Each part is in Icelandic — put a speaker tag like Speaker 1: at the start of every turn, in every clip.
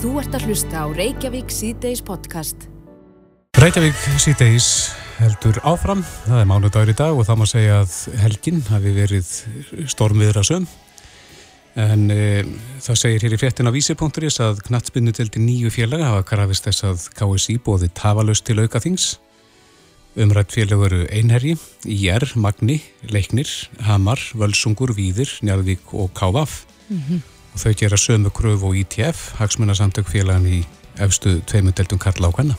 Speaker 1: Þú ert að hlusta á Reykjavík C-Days podcast.
Speaker 2: Reykjavík síðdeis heldur áfram, það er mánudagur í dag og það má segja að helgin hafi verið stormiðra söm en e, það segir hér í fréttin á vísi.is að knatsbynnu til nýju félaga hafa krafist þess að KSI bóði tafalust til auka þings umrætt félag eru Einherji, IR, Magni, Leiknir, Hamar, Völsungur, Víðir, Njarðvík og KVAF
Speaker 3: Mhm.
Speaker 2: Og þau gera sömu kröfu og ITF, hagsmunasamtök félagan í efstu tveimundeldum kalla á hvenna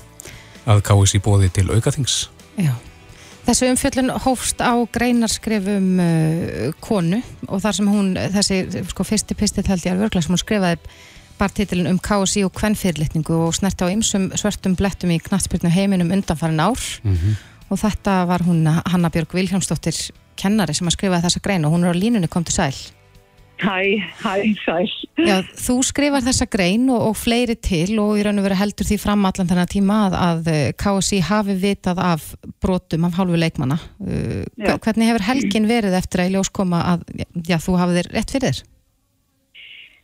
Speaker 2: að KSI bóði til aukaþings.
Speaker 3: Já. Þessu umfjöllun hófst á greinarskrifum uh, konu og þar sem hún, þessi sko, fyrsti pistill held ég alveg örglega sem hún skrifaði bartitilin um KSI og kvennfyrirlitningu og snerti á ymsum svörtum blettum í knattspyrnu heiminum undanfarin ár og þetta var hún Hanna Björg Vilhjámsdóttir kennari sem að skrifaði þessa grein og hún er á línunni kom til sæl.
Speaker 4: Hæ, hæ, sæl.
Speaker 3: Já, þú skrifar þessa grein og, og fleiri til og í raun og veru heldur því fram allan þennan tíma að, að eh, KSI hafi vitað af brotum af hálfu leikmanna. Uh,
Speaker 4: Já.
Speaker 3: hvernig hefur helgin verið eftir að í ljós koma að já, þú hafið þér rétt fyrir þér?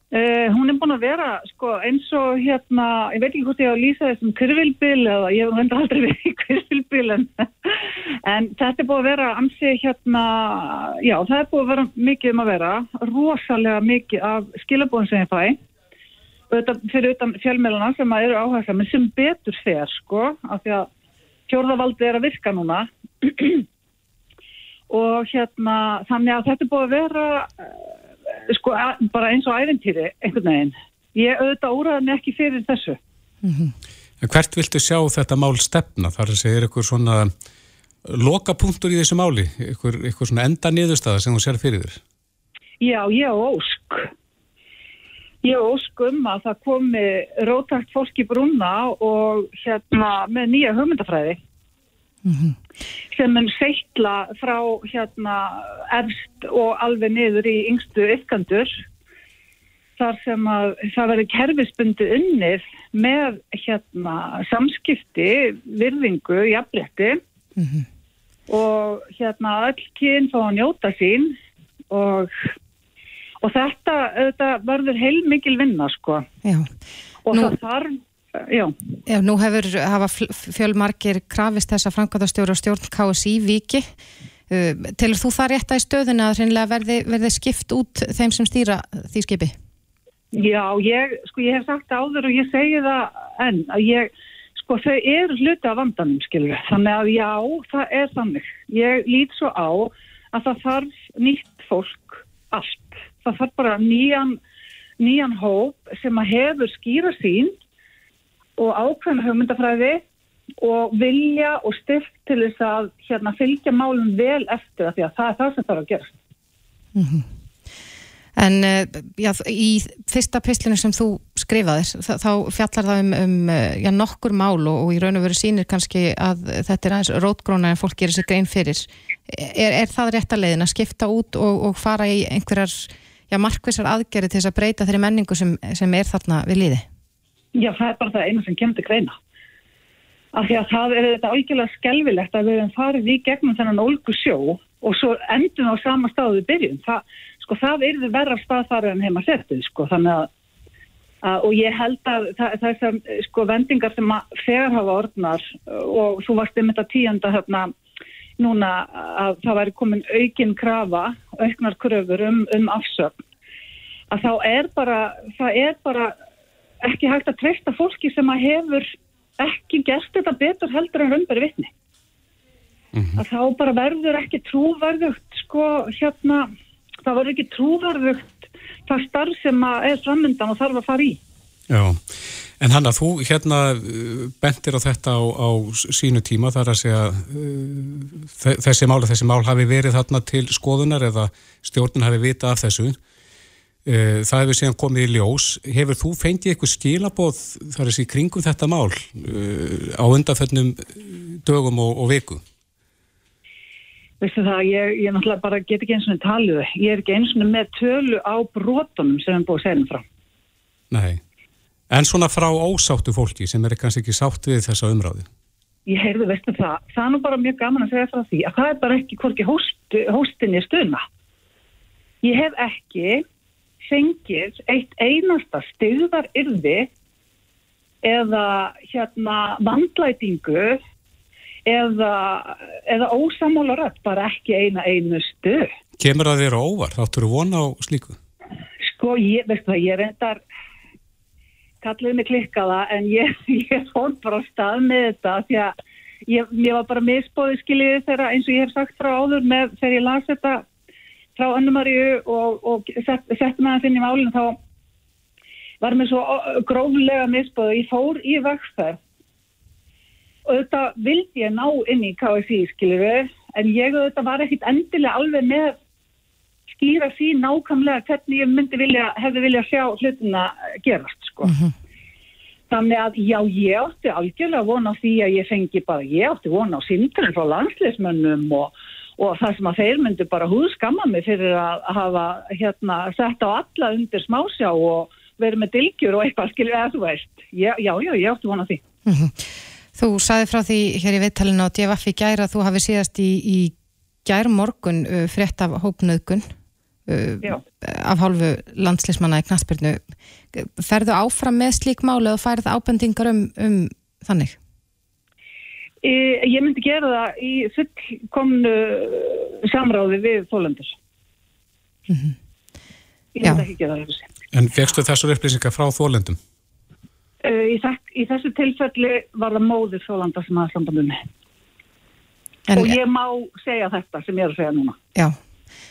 Speaker 4: Uh, hún er búin að vera, sko, eins og hérna, ég veit ekki hvort ég á að lýsa þessum kyrfilbil eða ég hef enda aldrei verið í kyrfilbil en, en þetta er búin að vera ansi hérna, já, það er búin að vera mikið um að vera, rosalega mikið af skilabóðum sem ég fæ, auðvitað, fyrir utan fjölmjöluna sem að eru áhersla, menn sem betur fer, sko, af því að fjórðavaldi er að virka núna. Og hérna, þannig að þetta er búin að vera eh, sko, bara eins og æventýri einhvern veginn. Ég auðvitað mig ekki fyrir þessu.
Speaker 2: En hvert viltu sjá þetta mál stefna? Þar að segja eitthvað svona lokapunktur í þessu máli, eitthvað, eitthvað svona enda niðurstaða sem þú sér fyrir þér.
Speaker 4: Já, ég ósk. Ég ósk um að það komi rótakt fólk í brúna og hérna með nýja hugmyndafræði sem mun seitla frá hérna efst og alveg niður í yngstu ykkandur þar sem að það verður kerfisbundi unnið með hérna samskipti, virðingu, jafnrétti. Og hérna öll kyn fá að njóta sín og, og þetta, þetta verður heilmikil vinna sko.
Speaker 3: Já.
Speaker 4: og
Speaker 3: Nú-
Speaker 4: það þarf, já,
Speaker 3: Já, nú hefur hafa fjölmargir krafist þessa framkvæmdastjóra og stjórn KSI viki. Uh, telur þú það rétta í stöðuna að hreinlega verði, verði skipt út þeim sem stýra því skipi?
Speaker 4: já, ég, sko ég hef sagt áður og ég segi það enn að ég, sko þau eru hluti af vandanum skilur þannig að já, það er þannig. Ég lít svo á að það þarf nýtt fólk allt. Það þarf bara nýjan, nýjan hóp sem að hefur skýra sín og ákveðna hugmyndafræði og vilja og stift til þess að hérna, fylgja málum vel eftir því að það er það sem þarf að gera.
Speaker 3: En uh, já, í fyrsta pislinu sem þú skrifaðir, þá, fjallar það um, um uh, já, nokkur mál og, og í raun og veru sýnir kannski að þetta er aðeins rótgróna en fólk gerir sér grein fyrir. Er, er það rétta leiðin að skipta út og, og fara í einhverjar markvisar aðgerði til þess að breyta þeirri menningu sem, sem er þarna við líði?
Speaker 4: Já, það er bara það eina sem kemur til greina. Af því að það er þetta algjörlega skelvilegt að við hefum farið í gegnum þennan ólgu sjó og svo endum á sama stáðu við byrjum. Það, sko, það er þið verra staðfæri en heima setið, sko, þannig að, að og ég held að þessar sko vendingar sem þegar hafa orðnar og þú varst um þetta tíunda hérna núna að það væri komin aukin krafa, auknar kröfur um, um afsögn, að þá er bara, það er bara ekki hægt að treysta fólki sem að hefur ekki gert þetta betur heldur en raunberi vitni. Að þá bara verður ekki trúverðugt, sko, hérna, það verður ekki trúverðugt það starf sem að er framöndan og þarf að fara í.
Speaker 2: Já, en Hanna, þú hérna bentir á þetta á, á sínu tíma þar að segja uh, þe- þessi mál, þessi mál hafi verið þarna til skoðunar eða stjórnin hafi vita af þessu. Uh, Það hefur síðan komið í ljós. Hefur þú fengið eitthvað skilaboð þar sé kringum þetta mál uh, á undanföllnum dögum og, og viku?
Speaker 4: Veistu það, ég, ég náttúrulega bara get ekki eins og talið. Ég er ekki eins og með tölu á brotunum sem er búið að segja um frá.
Speaker 2: Nei. En svona frá ósáttu fólki sem er kannski ekki sátt við þessa umráði?
Speaker 4: Ég heyrðu, veistu það, það er nú bara mjög gaman að segja frá því að það er bara ekki hvorki hóst, hóstinni stuna. Ég hef ekki fengið eitt einasta styggðar yrði eða hérna vandlætingu eða, eða ósamála rödd, bara ekki eina einustu.
Speaker 2: Kemur það þér á óvar? Þáttur þú vona á slíku?
Speaker 4: Sko, ég, veistu það, ég reyndar kalliði mig klikkaða en ég, ég fór bara á stað með þetta því að ég, ég var bara misbóðið skiljiði þegar eins og ég hef sagt frá áður með þegar ég las þetta frá Annumaríu og, og sett, sett með það þinn í málinn þá var mér svo gróflega misbóðið. Ég fór í vexferð og þetta vildi ég ná inn í KFI skiljiði en ég þetta var ekkit endilega alveg með skýra því nákvæmlega hvernig ég myndi vilja, hefði vilja sjá hlutina gerast sko. Mm -hmm. Þannig að já, ég átti algjörlega vona því að ég fengi bara, ég átti vona á símturinn frá landsleismönnum og, og það sem að þeir myndi bara húðskamma mig fyrir að hafa hérna sett á alla undir smásjá og verið með dilgjur og eitthvað skilja eða þú veist. Já, já, já, ég átti vona því. -hmm.
Speaker 3: Þú saði frá því hér í vittalina á DFF í gæra að þú hafi síðast í, í gær morgun uh, frétt af hópnöðgun uh, af hálfu landslismanna í knastbyrnu ferðu áfram með slík máli og færð ábendingar um, um þannig?
Speaker 4: Ég myndi gera það í fullkomnu samráði við þólendur mm -hmm. ég myndi ekki gera það
Speaker 2: En fegstu þessar upplýsingar frá þólendum?
Speaker 4: Uh, í, í þessu tilfelli var það móður þólanda sem aðeins landamunni og ég má segja þetta sem ég er að segja núna.
Speaker 3: Já.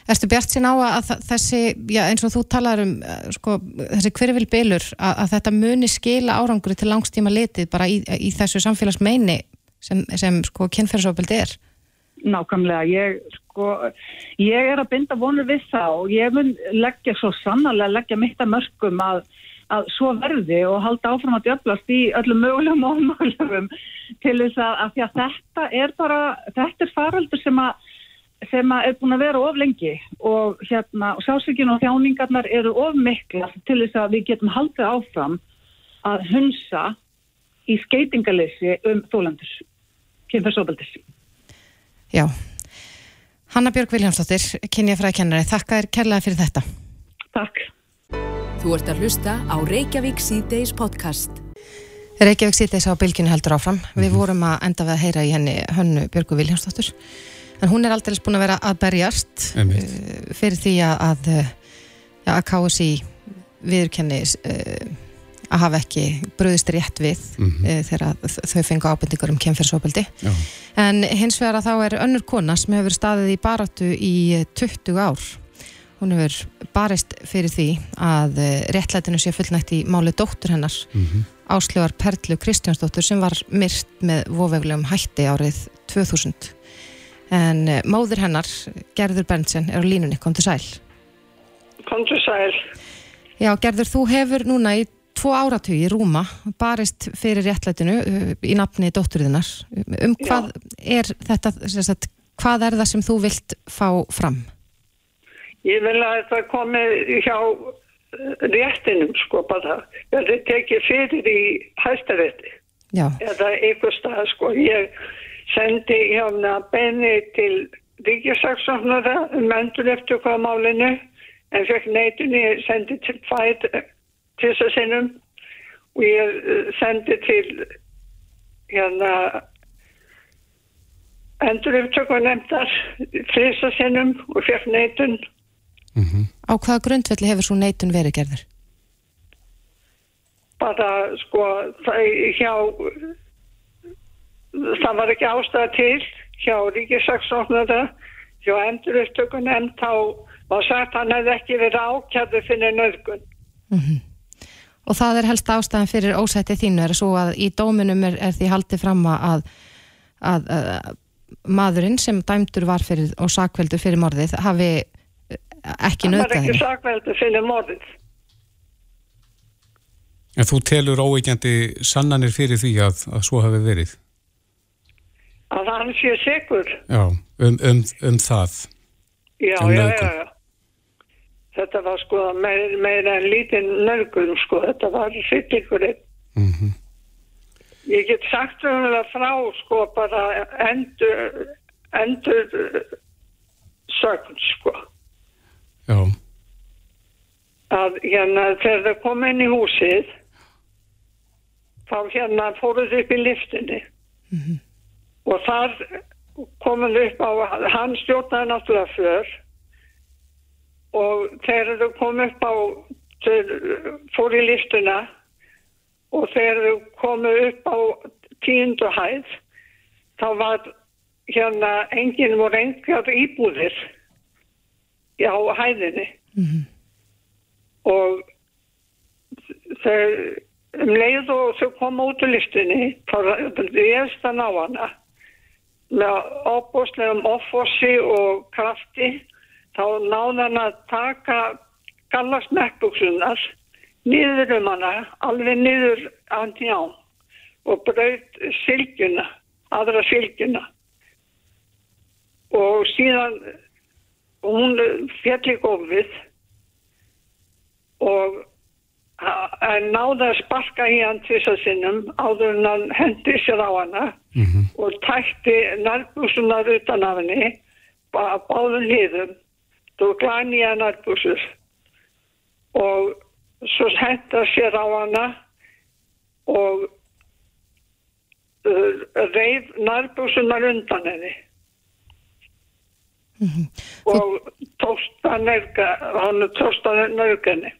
Speaker 3: Erstu bjart sín á að þessi, já, eins og þú talar um sko, þessi hverjafil bylur að, að þetta muni skila áranguri til langstíma litið bara í, í þessu samfélagsmeini sem, sem sko kynferðsofbildi er?
Speaker 4: Nákvæmlega, ég, sko, ég er að binda vonur við það og ég mun leggja svo sannarlega leggja mitt að mörgum að, að svo verði og halda áfram að djöflast í öllum mögulegum og ómögulegum til þess að, að, að þetta er bara, þetta er faraldur sem að sem er búin að vera of lengi. Og hérna sásvíkjun og þjáningarnar eru of mikla til þess að við getum haldið áfram að hunsa í skeitingalessi um þólandur kynferðsóbaldis
Speaker 3: Já. Hanna Björg Viljámsdóttir, kynjafræði kennari þakka þér kærlega fyrir þetta.
Speaker 4: Takk.
Speaker 1: Þú ert að hlusta á Reykjavík C-Days podcast.
Speaker 3: Reykjavík C-Days á bylginu heldur áfram. Við mhm. vorum að enda við að heyra í henni Hönnu Björgu Viljámsdóttur en hún er aldrei búin að vera að berjast uh, fyrir því að ja, að KSI viðurkenni uh, að hafa ekki bröðist rétt við mm -hmm. uh, þegar þau fengu ábyrndingar um kemferðsóbeldi en hins vegar að þá er önnur kona sem hefur staðið í baratu í 20 ár hún hefur barist fyrir því að réttlætinu sé fullnægt í máli dóttur hennar mm -hmm. Áslögar Perlu Kristjánsdóttur sem var myrt með vofeglegum hætti árið 2000 en eh, móður hennar, Gerður Berntsen, er á línunni, kom til sæl.
Speaker 5: Kom til sæl.
Speaker 3: Já, Gerður, þú hefur núna í tvo áratugi í Rúma barist fyrir réttlætinu eh, í nafni dótturðinnar. Um hvað Já. er þetta, sagt, hvað er það sem þú vilt fá fram?
Speaker 5: Ég vil að þetta komi hjá eh, réttinum, sko, bara. Þetta tekið fyrir í hæstarétti. Já. Eða einhver stað, sko. Ég sendi hérna beini til ríkjasaksóknara um endur eftir hvað málinu en fekk neitunni sendi til fæt að sinnum og ég eh, sendi til hérna endur hvað nefndar að sinnum og fekk neitun
Speaker 3: mm -hmm. Á hvaða grundvelli hefur svo neitun verið gerður?
Speaker 5: Bara sko það hjá það var ekki ástæða til hjá Ríkisaksóknara hjá endur upptökun en þá var sagt hann hefði ekki verið ákjæðu fyrir nöðgun mm -hmm.
Speaker 3: Og það er helst ástæðan fyrir ósætti þínu er svo að í dóminum er, er því haldið fram að, að, að maðurinn sem dæmdur var fyrir og sakveldur fyrir morðið hafi ekki nöðgað henni.
Speaker 5: Það var ekki sakveldur fyrir morðið.
Speaker 2: En þú telur óeikjandi sannanir fyrir því að, að svo hafi verið?
Speaker 5: að hann sé sikur
Speaker 2: Já, um, um, um það
Speaker 5: Já, um já, já, já Þetta var sko meira meir en lítinn nörgum sko, þetta var sittingurinn mm -hmm. Ég get sagt um það frá sko bara endur endur sögn sko.
Speaker 2: Já.
Speaker 5: Að hérna þegar það kom inn í húsið þá hérna fóruð upp í liftinni mm -hmm. og þar komum upp á, hann stjórnaði náttúrulega för og þegar þau kom upp á fór í liftuna og þegar þau komu upp á tíundu hæð þá var hérna enginn voru engar íbúðir á hæðinni mm -hmm. og þau um leið og þau koma út í listinni þá ég stann á hana með opbúslegum offossi og krafti þá náða hann að taka gallast nekkbúksunar niður um hana alveg niður andi á og brauð sylgjuna aðra sylgjuna og síðan hún fjalli gófið og en náða að sparka í hann tvisa sinnum áður en hann hendi sér á hana mm -hmm. og tætti nærbúsunar utan af henni á báðum hliðum hann nærbúsur og svo henda sér á hana og uh, reif nærbúsunar undan henni. Mm -hmm. og tóst að nörga hann tóst að nörga henni.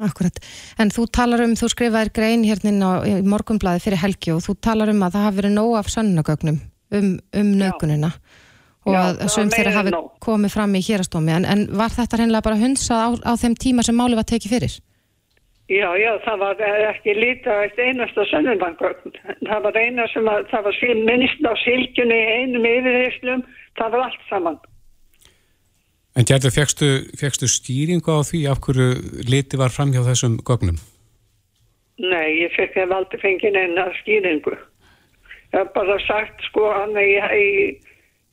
Speaker 3: Akkurat, en þú talar um, þú skrifaðir grein hérna í morgunblæði fyrir helgi og þú talar um að það hafi verið nóg af sannagögnum um, um nögunina og já, að söm þeirra hafi nóg. komið fram í hérastómi, en, en var þetta hreinlega bara hunsað á, á þeim tíma sem máli var tekið fyrir?
Speaker 5: Já, já, það var ekki lítið eitt einasta sannundangögn, það var eina sem að, það var minnst á silkjunni einum yfirheyslum, það var allt saman.
Speaker 2: En Gerður, fegstu, fegstu stýringu á því af hverju liti var fram hjá þessum gögnum?
Speaker 5: Nei, ég fekk hef aldrei fengið neina stýringu. Ég hef bara sagt, sko, hann er í,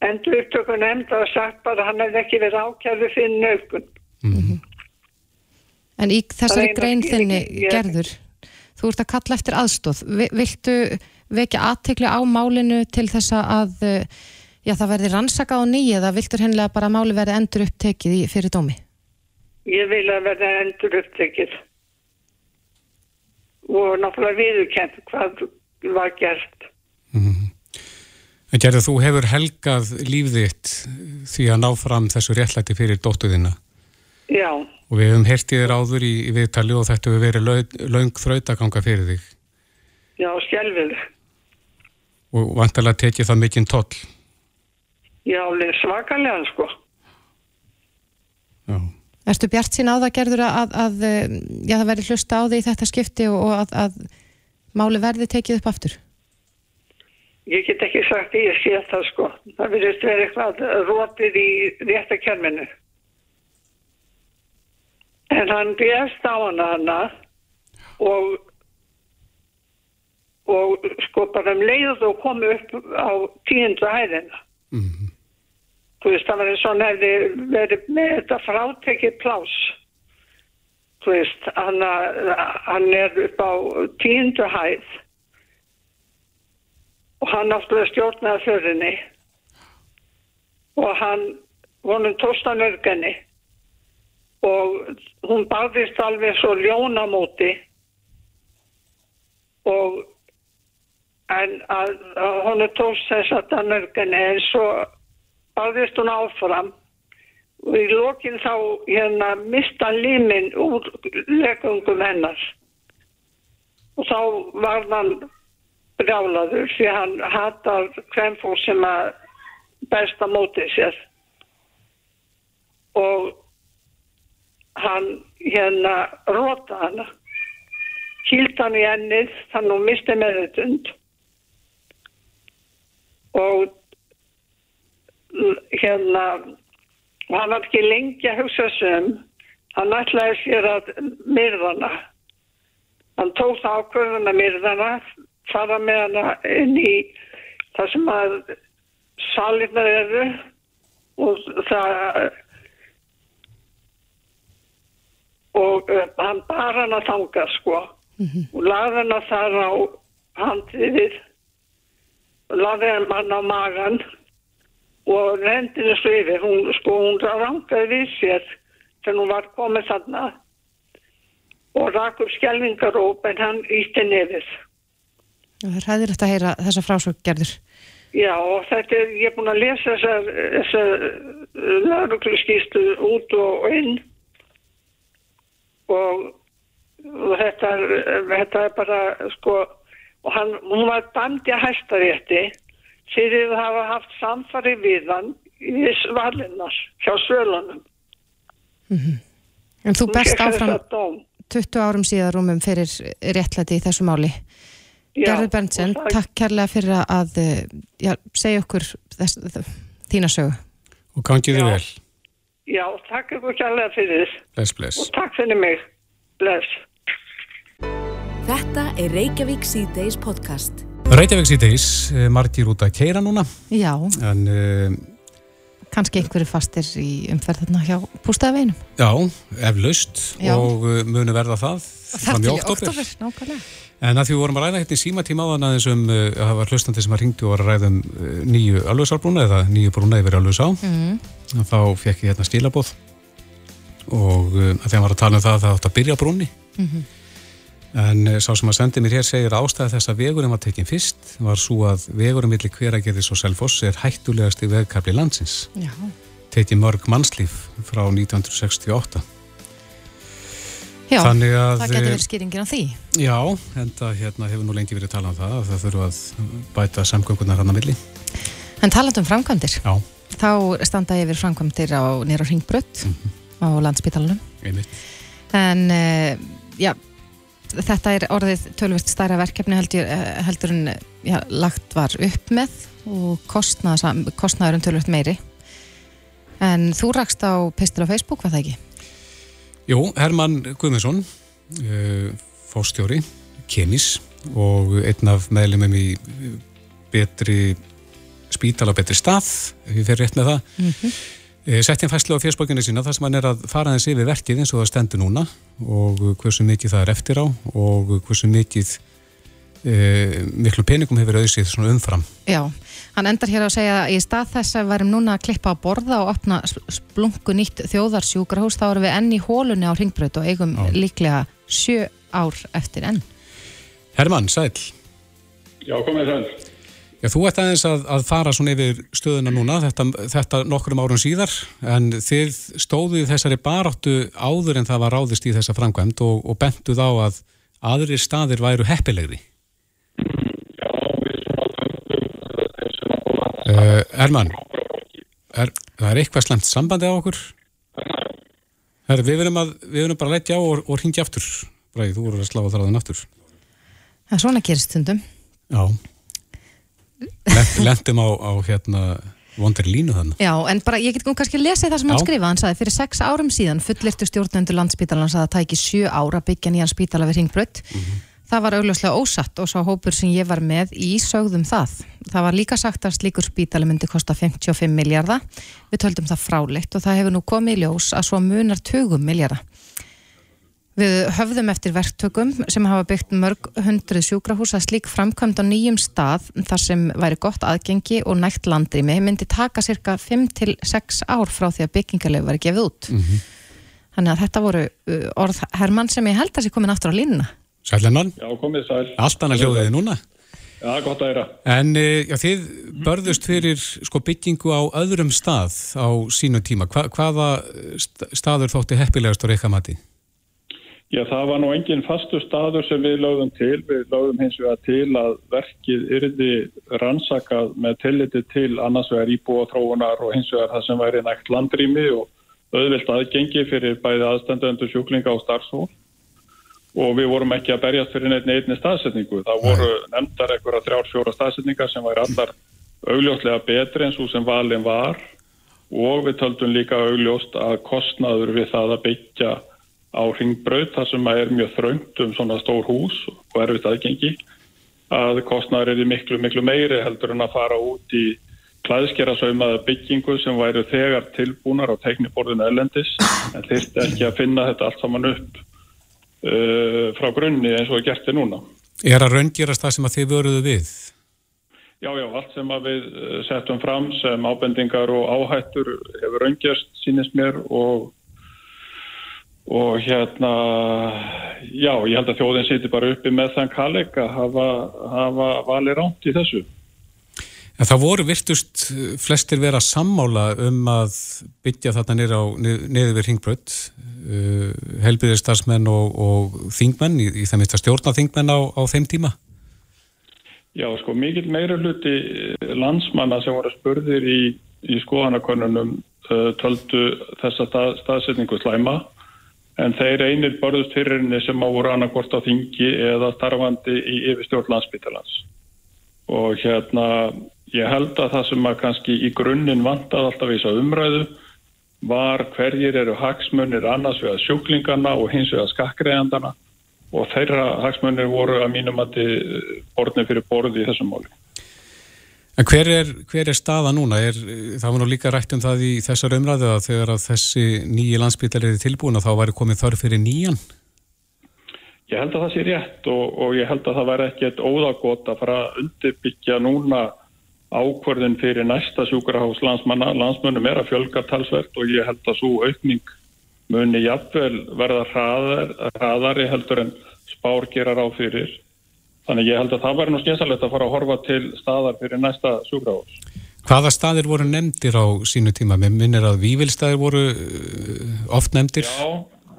Speaker 5: í endur upptökun enda og sagt bara hann hefði ekki verið ákjæðu fyrir nögun. Mm -hmm.
Speaker 3: En í þessari grein þinni, Gerður, þú ert að kalla eftir aðstóð. Viltu vekja aðtekli á málinu til þess að já, það verði rannsaka á nýja eða viltur hennilega bara máli verði endur upptekið í, fyrir dómi?
Speaker 5: Ég vil að verði endur upptekið og náttúrulega viðkent hvað var gert. Mm -hmm.
Speaker 2: En Gerður, þú hefur helgað lífðitt því að ná fram þessu réttlæti fyrir dóttuðina.
Speaker 5: Já.
Speaker 2: Og við hefum hertið þér áður í, í viðtali og þetta hefur verið laung, laung þrautakanga fyrir þig.
Speaker 5: Já, skjálfið.
Speaker 2: Og vantarlega tekið það mikinn toll.
Speaker 5: Já, svakalega sko.
Speaker 3: Já. Erstu bjart sín á það gerður að, að já, það verði hlusta á því þetta skipti og að, að máli verði tekið upp aftur?
Speaker 5: Ég get ekki sagt því að sé það sko. Það verðist verið eitthvað rótið í réttakerminu. En hann bjast á hana hana og og sko bara um leið og komi upp á tíundu hæðina. Mm -hmm. Þú veist, það var eins og hann hefði verið með þetta frátekið plás. Þú veist, hann, hann er upp á tíndu hæð og hann áttuði stjórnaði förinni og hann vonum tósta nörgani og hún barðist alveg svo ljónamóti og en að, að hún tóst þess að það nörgani en svo barðist hún áfram. Og í lókinn þá hérna mista líminn úr legungum hennar. Og þá var hann brjálaður því hann hatar hvem fór sem að besta mótið sér. Og hann hérna róta hann hýlt hann í ennið þannig að hún misti meðutund og hérna hann var ekki lengi að hugsa sem hann ætlaði sér að myrðana hann ákvörðan að myrðana fara með hana inn í það sem að salinnar eru og það og uh, hann bar hann að þanga sko. Mm -hmm. og laði hann að þar á handið laði hann á magan og þessu yfir, hún, sko, hún rangaði við sér þegar hún var komið þarna og rak upp skjelvingaróp en hann ítti nefið
Speaker 3: Það er hæðilegt að heyra þessa frásökgerður.
Speaker 5: Já, þetta er, ég er búin að lesa þessar, þessar lauruglu skýstu út og inn og, og þetta, þetta er bara, sko, og hann, hún var bandi að hæstarétti fyrir að hafa haft samfari við hann í svalinnar hjá svölunum.
Speaker 3: Mm -hmm. En þú best áfram 20 árum síðan rúmum fyrir réttlæti í þessu máli. Gerður Berntsen, það... takk kærlega fyrir að já, segja okkur þess, þína sögu.
Speaker 2: Og gangið þið vel.
Speaker 5: Já, takk ykkur kærlega fyrir.
Speaker 2: Bless, bless.
Speaker 5: Og takk fyrir mig. Bless.
Speaker 1: Þetta er Reykjavík C-Days podcast.
Speaker 2: Reykjavík C-Days, eh, margir út að keira núna.
Speaker 3: Já.
Speaker 2: En... Uh,
Speaker 3: kannski einhverju fastir í umferð þarna hjá bústæðaveinum.
Speaker 2: Já, eflaust og munu verða það
Speaker 3: fram í oktober. Nákvæmlega.
Speaker 2: En að því við vorum að ræða hérna í símatíma á þann aðeins um uh, að það var hlustandi sem að ringdu og var að ræða um uh, nýju alvegsalbrúna eða nýju brúna yfir alvegsá. Mm. Þá fekk ég hérna stílabóð og að því að maður að tala um það að það átt að byrja brúni. Mm -hmm. En eh, sá sem að sendi mér hér segir ástæði þess að vegurinn var tekinn fyrst var svo að vegurinn millir hveragerðis og selfoss er hættulegast í vegkabli landsins. Tekið mörg mannslíf frá 1968.
Speaker 3: Já, Þannig að, það getur verið skýringin á því.
Speaker 2: Já, en það hérna, hefur nú lengi verið talað um það að það þurfu að bæta samgöngunar hann að milli.
Speaker 3: En taland um framkvæmdir,
Speaker 2: Já.
Speaker 3: þá standa yfir framkvæmdir á nýra ringbrött mm -hmm. á landsbytalanum.
Speaker 2: Einmitt.
Speaker 3: En, uh, já, þetta er orðið tölvist stærra verkefni heldur, eh, heldur en já, lagt var upp með og kostnaður um tölvist meiri en þú rakst á pistil á Facebook, var það ekki?
Speaker 2: Jú, Herman Guðmundsson uh, fóstjóri, kemis og einn af meðlumum í betri spítala betri stað, við fyrir rétt með það mm -hmm. Eh, Settjum fæslu á fjörsbókinu sína þar sem hann er að fara hans yfir verkið eins og það stendur núna og hversu mikið það er eftir á og hversu mikið e, miklu peningum hefur svona umfram.
Speaker 3: Já, hann endar hér að segja að í stað þess að verðum núna að klippa á borða og opna splungu nýtt þjóðarsjúkrahús þá erum við enn í hólunni á ringbröð og eigum Já. líklega sjö ár eftir enn.
Speaker 2: Herman, sæl.
Speaker 6: Já, komið sæl.
Speaker 2: Já, þú ert aðeins að, að fara svona yfir stöðuna núna, þetta, þetta nokkrum árum síðar, en þið stóðuð þessari baráttu áður en það var ráðist í þessa framkvæmt og, og bentuð á að aðrir staðir væru heppilegri.
Speaker 6: Já, við erum
Speaker 2: alltaf uh, Erman, er, það er eitthvað slemt sambandi á okkur? Her, við verðum bara að letja á og, og ringja aftur. Bræði, þú voru að slá á þráðan aftur.
Speaker 3: Það er svona gerist stundum.
Speaker 2: Já. Lendum á, á hérna vondir línu þannig.
Speaker 3: Já, en bara ég get kannski að lesa það sem Já. hann skrifa, hann saði fyrir sex árum síðan fullirtu stjórnendur landsbítalans að það tæki sjö ára byggja nýjan spítala við Ringbrödd mm -hmm. Það var augljóslega ósatt og svo hópur sem ég var með í sögðum það það var líka sagt að slíkur spítali myndi kosta 55 miljardar við töldum það fráleitt og það hefur nú komið í ljós að svo munar 20 miljardar Við höfðum eftir verktökum sem hafa byggt mörg hundruð sjúkrahús að slík framkvæmd á nýjum stað þar sem væri gott aðgengi og nægt landrými myndi taka cirka 5-6 ár frá því að byggingarlegu var gefið út. Mm -hmm. Þannig að þetta voru uh, orð Hermann sem ég held að sé komin aftur á línuna.
Speaker 2: Sælennan?
Speaker 6: Já, komið sæl.
Speaker 2: Allt annað hljóðiði núna?
Speaker 6: Já, gott að gera.
Speaker 2: En uh, já, þið börðust fyrir sko, byggingu á öðrum stað á sínu tíma. Hva, hvaða staður þótti heppilegast á Reykjamati?
Speaker 6: Já, það var nú enginn fastu staður sem við lögðum til. Við lögðum hins vegar til að verkið yrði rannsakað með tilliti til annars vegar íbúatróunar og hins vegar það sem væri nægt landrými og auðvilt aðgengi fyrir bæði aðstandöndu sjúklinga og starfsfólk. Og við vorum ekki að berjast fyrir neitt neittni staðsetningu. Það voru nefndar eitthvað þrjár fjóra staðsetningar sem væri allar augljóslega betri eins og sem valin var. Og við töldum líka augljóst að kostnaður við það að byggja á ringbraut þar sem er mjög þröngt um svona stór hús og erfitt aðgengi að kostnæður er miklu, miklu meiri heldur en að fara út í klæðskerasaumaða byggingu sem væri þegar tilbúnar á tekniborðinu ellendis en þyrst ekki að finna þetta allt saman upp uh, frá grunni eins og er gert til núna.
Speaker 2: Er að raungjörast það sem að þið vöruðu við?
Speaker 6: Já, já, allt sem að við uh, settum fram sem ábendingar og áhættur hefur raungjast sínist mér og og hérna já, ég held að þjóðin sýti bara uppi með þann kalleg að hafa, hafa valið ránt í þessu
Speaker 2: En það voru virtust flestir vera sammála um að byggja þarna niður við Ringbrödd uh, helbiðistarsmenn og, og þingmenn í, í það minnst að stjórna þingmenn á, á þeim tíma
Speaker 6: Já, sko, mikil meira hluti landsmanna sem voru spurðir í, í skoðanakonunum uh, töldu þessa stað, staðsetningu slæma en þeir einir borðust fyririnni sem á voru annarkort á þingi eða starfandi í yfirstjórn landsbyttalans. Og hérna, ég held að það sem að kannski í grunninn vantað alltaf í þessu umræðu var hverjir eru hagsmunir annars við að sjúklingarna og hins við að skakkreðandana og þeirra hagsmunir voru að mínum að borðin fyrir borði í þessum móli.
Speaker 2: En hver er, hver er staða núna? Er, það var nú líka rætt um það í þessar umræðu að þegar að þessi nýji landsbytlar er tilbúin að þá væri komið þarf fyrir nýjan?
Speaker 6: Ég held að það sé rétt og, og ég held að það væri ekkert óðagótt að fara að undirbyggja núna ákverðin fyrir næsta sjúkrahás landsmanna. Landsmönnum er að fjölga talsvert og ég held að svo aukning muni jafnvel verða hraðar, hraðari heldur en spár gerar á fyrir. Þannig ég held að það væri nú skeinsalegt að fara að horfa til staðar fyrir næsta sjúkrahús.
Speaker 2: Hvaða staðir voru nefndir á sínu tíma? Mér minnir að vývilstaðir voru uh, oft nefndir?
Speaker 6: Já,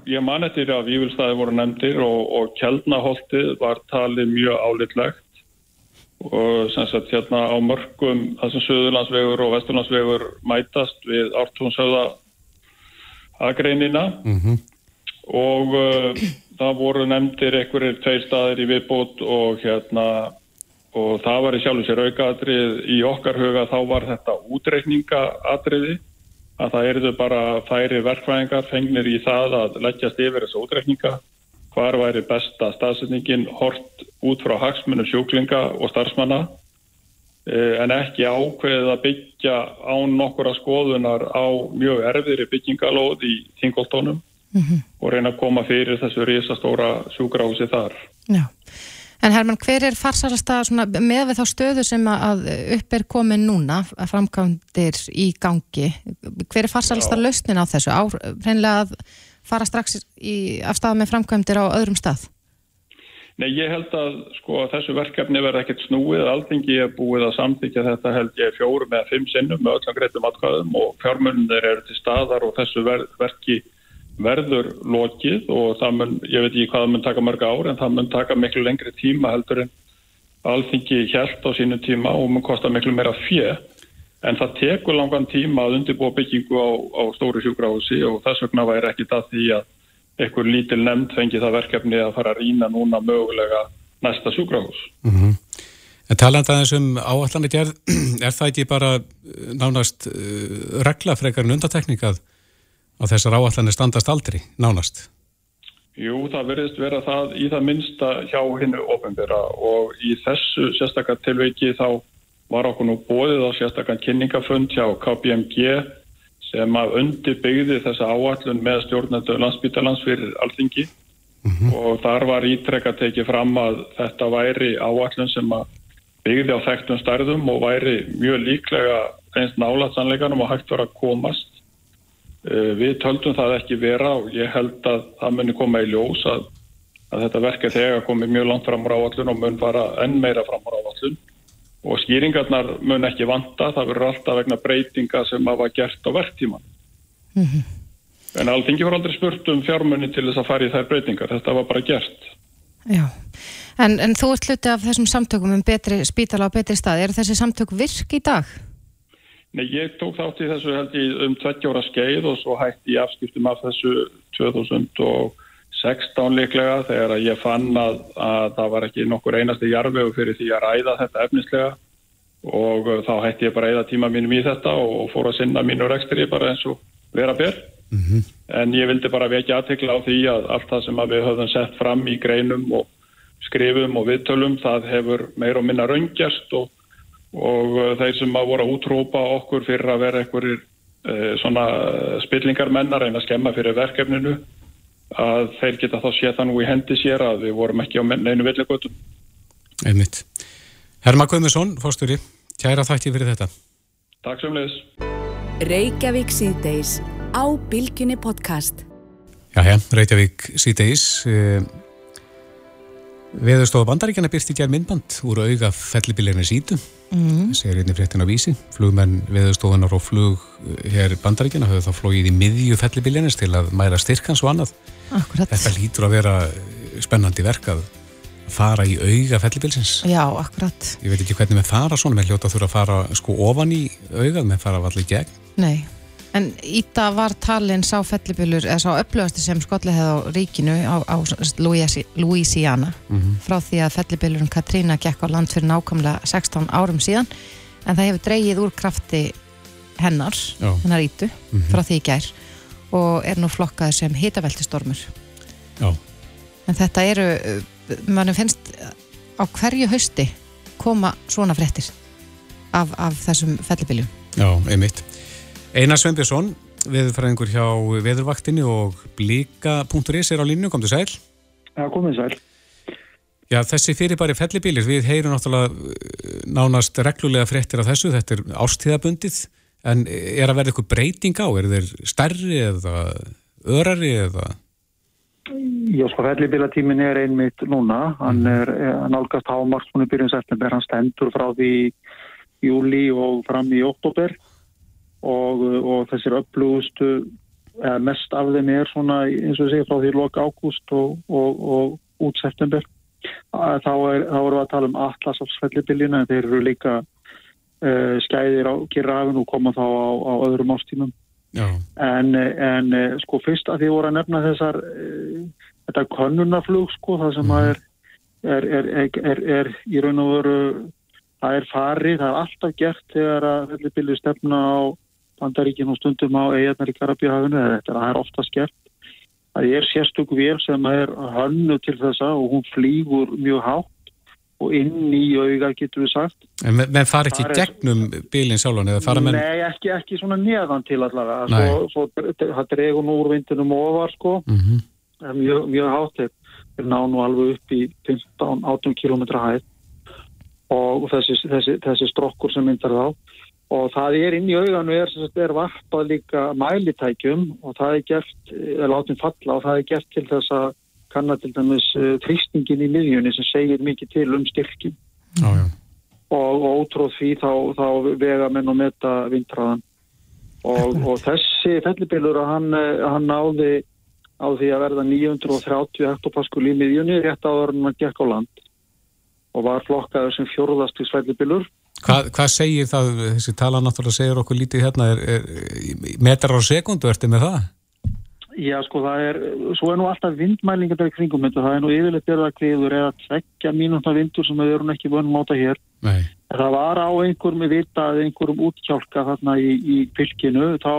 Speaker 6: ég man eftir að vývilstaðir voru nefndir og, og Kjeldnaholtið var talið mjög álitlegt og sem sagt hérna á mörgum þessum Suðurlandsvegur og Vesturlandsvegur mætast við Ártónsöða aðgreinina mm -hmm. og uh, það voru nefndir einhverjir tveir staðir í viðbót og hérna og það var í sjálf og sér aukaadrið í okkar huga þá var þetta útreikningaadriði að það erðu bara færi verkvæðingar fengnir í það að leggjast yfir þessu útreikninga hvar væri besta staðsetningin hort út frá hagsmunum sjúklinga og starfsmanna eh, en ekki ákveðið að byggja án nokkura skoðunar á mjög erfiðri byggingalóð í þingoltónum mm -hmm. og reyna að koma fyrir þessu risastóra sjúgrási þar.
Speaker 3: Já. En Herman, hver er farsalasta með við þá stöðu sem að upp er komin núna, framkvæmdir í gangi, hver er farsalasta lausnin á þessu? Á, reynlega að fara strax í, af stað með framkvæmdir á öðrum stað?
Speaker 6: Nei, ég held að sko þessu verkefni verði ekkert snúið, alltingi er búið að samþykja þetta held ég fjórum eða fimm sinnum með öllum greitum atkvæðum og fjármunir eru til staðar og þessu verki verður lokið og það mun, ég veit ekki hvað það mun taka mörg ár en það mun taka miklu lengri tíma heldur en alþingi hjælt á sínu tíma og mun kosta miklu meira fjö en það tekur langan tíma að undirbúa byggingu á, á stóru sjúkrahúsi og þess vegna væri ekki það því að einhver lítil nefnd fengi það verkefni að fara að rína núna mögulega næsta sjúkrahús.
Speaker 2: Mm -hmm. En taland aðeins um áallanir, er, er það ekki bara nánast uh, regla frekar en undateknikað og þessar áallanir standast aldrei, nánast?
Speaker 6: Jú, það verðist vera það í það minnsta hjá hinnu ofenbyrra og í þessu sérstakar tilveiki þá var okkur nú bóðið á sérstakar kynningafund hjá KPMG sem að undirbyggði þessa áallun með stjórnendu landsbyttalans fyrir alþingi. Mm -hmm. og þar var ítrekka tekið fram að þetta væri áallun sem að byggði á þekktum stærðum og væri mjög líklega einst nálatsanleikanum og hægt var að komast. Eh, við töldum það ekki vera og ég held að það muni koma í ljós að, að þetta verkið þegar komi mjög langt fram á áallun og mun fara enn meira fram á áallun og skýringarnar mun ekki vanta, það verður alltaf vegna breytinga sem hafa gert á verktíman. Mm -hmm. En alltingi voru aldrei spurt um fjármunni til þess að fara í þær breytingar, þetta var bara gert.
Speaker 3: Já, en, en þú ert hluti af þessum samtökum um betri spítala og betri stað, er þessi samtök virk í dag?
Speaker 6: Nei, ég tók þátt í þessu held ég um 20 ára skeið og svo hætti ég afskiptum af þessu 2016 líklega þegar ég fann að, að það var ekki nokkur einasti jarfegu fyrir því að ræða þetta efnislega og uh, þá hætti ég bara eða tíma mínum í þetta og fór að sinna mínu rekstri bara eins og vera bér. Mm -hmm. En ég vildi bara vekja aðtekla á því að allt það sem við höfum sett fram í greinum og skrifum og viðtölum það hefur meir og minna raungjast og og uh, þeir sem að voru að útrópa okkur fyrir að vera einhverjir uh, svona spillingar mennar en að skemma fyrir verkefninu að þeir geta þá sé það nú í hendi sér að við vorum ekki á neinu villigötum.
Speaker 2: Einmitt. Herma Guðmusson, fórsturi, kæra þætti fyrir þetta.
Speaker 6: Takk sem leðis.
Speaker 1: Reykjavík síðdeis á Bilginni podcast.
Speaker 2: Já, já, Reykjavík síðdeis. Eh, Veðurstofa bandaríkjana byrst í gerð myndband úr auga fellibillirni sítu. Mm. Segir einni fréttin á vísi. Flugmenn veðurstofunar og flug eh, hér bandaríkjana höfðu þá flóið í miðju fellibillirnis til að mæra styrkans og annað.
Speaker 3: Akkurat.
Speaker 2: Þetta lítur að vera spennandi verkað fara í auga fellibilsins.
Speaker 3: Já, akkurat.
Speaker 2: Ég veit ekki hvernig við fara svona, við hljóta þurfa að fara sko ofan í augað, við fara allir gegn.
Speaker 3: Nei. En Íta var talin sá fellibillur, eða sá upplöðasti sem skollið hefði á ríkinu á, á Louisiana mm -hmm. frá því að fellibillurinn Katrína gekk á land fyrir nákvæmlega 16 árum síðan en það hefur dreyið úr krafti hennar, Já. hennar Ítu mm -hmm. frá því í gær og er nú flokkaður sem hitaveltistormur
Speaker 2: Já.
Speaker 3: en þetta eru mannum finnst á hverju hausti koma svona frettir af, af þessum fellibiljum
Speaker 2: Já, einmitt Einar Sveinbjörnsson, viðfræðingur hjá Veðurvaktinni og blika.is er á línu, kom til sæl.
Speaker 7: Já, komið sæl.
Speaker 2: Já, þessi fyrirbæri fellibilir, við heyrum náttúrulega eh, nánast reglulega frettir af þessu, þetta er ástíðabundið, en er að verða eitthvað breyting á? Er þeir stærri eða örari eða?
Speaker 7: Já, sko, fellibilatímin er einmitt núna, hann mhm. er, hann álgast hámarspunni byrjun september, hann stendur frá því júli og fram í oktober og, og þessir upplúgustu mest af þeim er svona eins og segja frá því loka ágúst og, og, og út september. Þá er, þá erum við að tala um atlasafsfellibiljuna en þeir eru líka uh, skæðir á kirrafin og koma þá á, á öðrum ástímum en, en sko fyrst að því voru að nefna þessar uh, þetta konunaflug sko það sem að mhm. er, er, er í raun og veru það er farið, það er alltaf gert þegar að fellibilju stefna á bandaríkinn og stundum á eigarnar í Karabíhafinu þetta er oftast gert það er sérstök vél sem er hannu til þessa og hún flýgur mjög hátt og inn í auga getur við sagt.
Speaker 2: En menn far ekki gegnum bílinn sjálfan eða fara menn
Speaker 7: Nei, ekki, ekki svona neðan til allavega. Svo, svo, það dregur nú úr vindunum ofar sko. Mm -hmm. mjög, mjög hátt þeir ná nú alveg upp í 15-18 km hæð. Og þessi, þessi, þessi strokkur sem myndar þá og það er inn í auganu er, er varpað líka mælitækjum og það er gert, eða látum falla og það er gert til þess að kanna til dæmis uh, þrýstingin í miðjunni sem segir mikið til um styrkin
Speaker 2: já, já.
Speaker 7: og ótróð því þá, þá vega menn og metta vintraðan og, og þessi fellibilur hann, eh, hann náði á því að verða 930 hektopaskur í miðjunni rétt áður en hann gekk á land og var flokkaður sem fjórðast í fellibilur
Speaker 2: Hvað, hvað segir það, þessi tala náttúrulega segir okkur lítið hérna, er, er metrar á sekundu, ertu með það?
Speaker 7: Já, sko, það er, svo er nú alltaf vindmælingar í kringum það er nú yfirleitt er það kliður eða tvekja mínúta vindur sem við erum ekki vönum áta hér.
Speaker 2: Nei.
Speaker 7: Það var á einhverjum við vitað, einhverjum útkjálka þarna í, í fylkinu, þá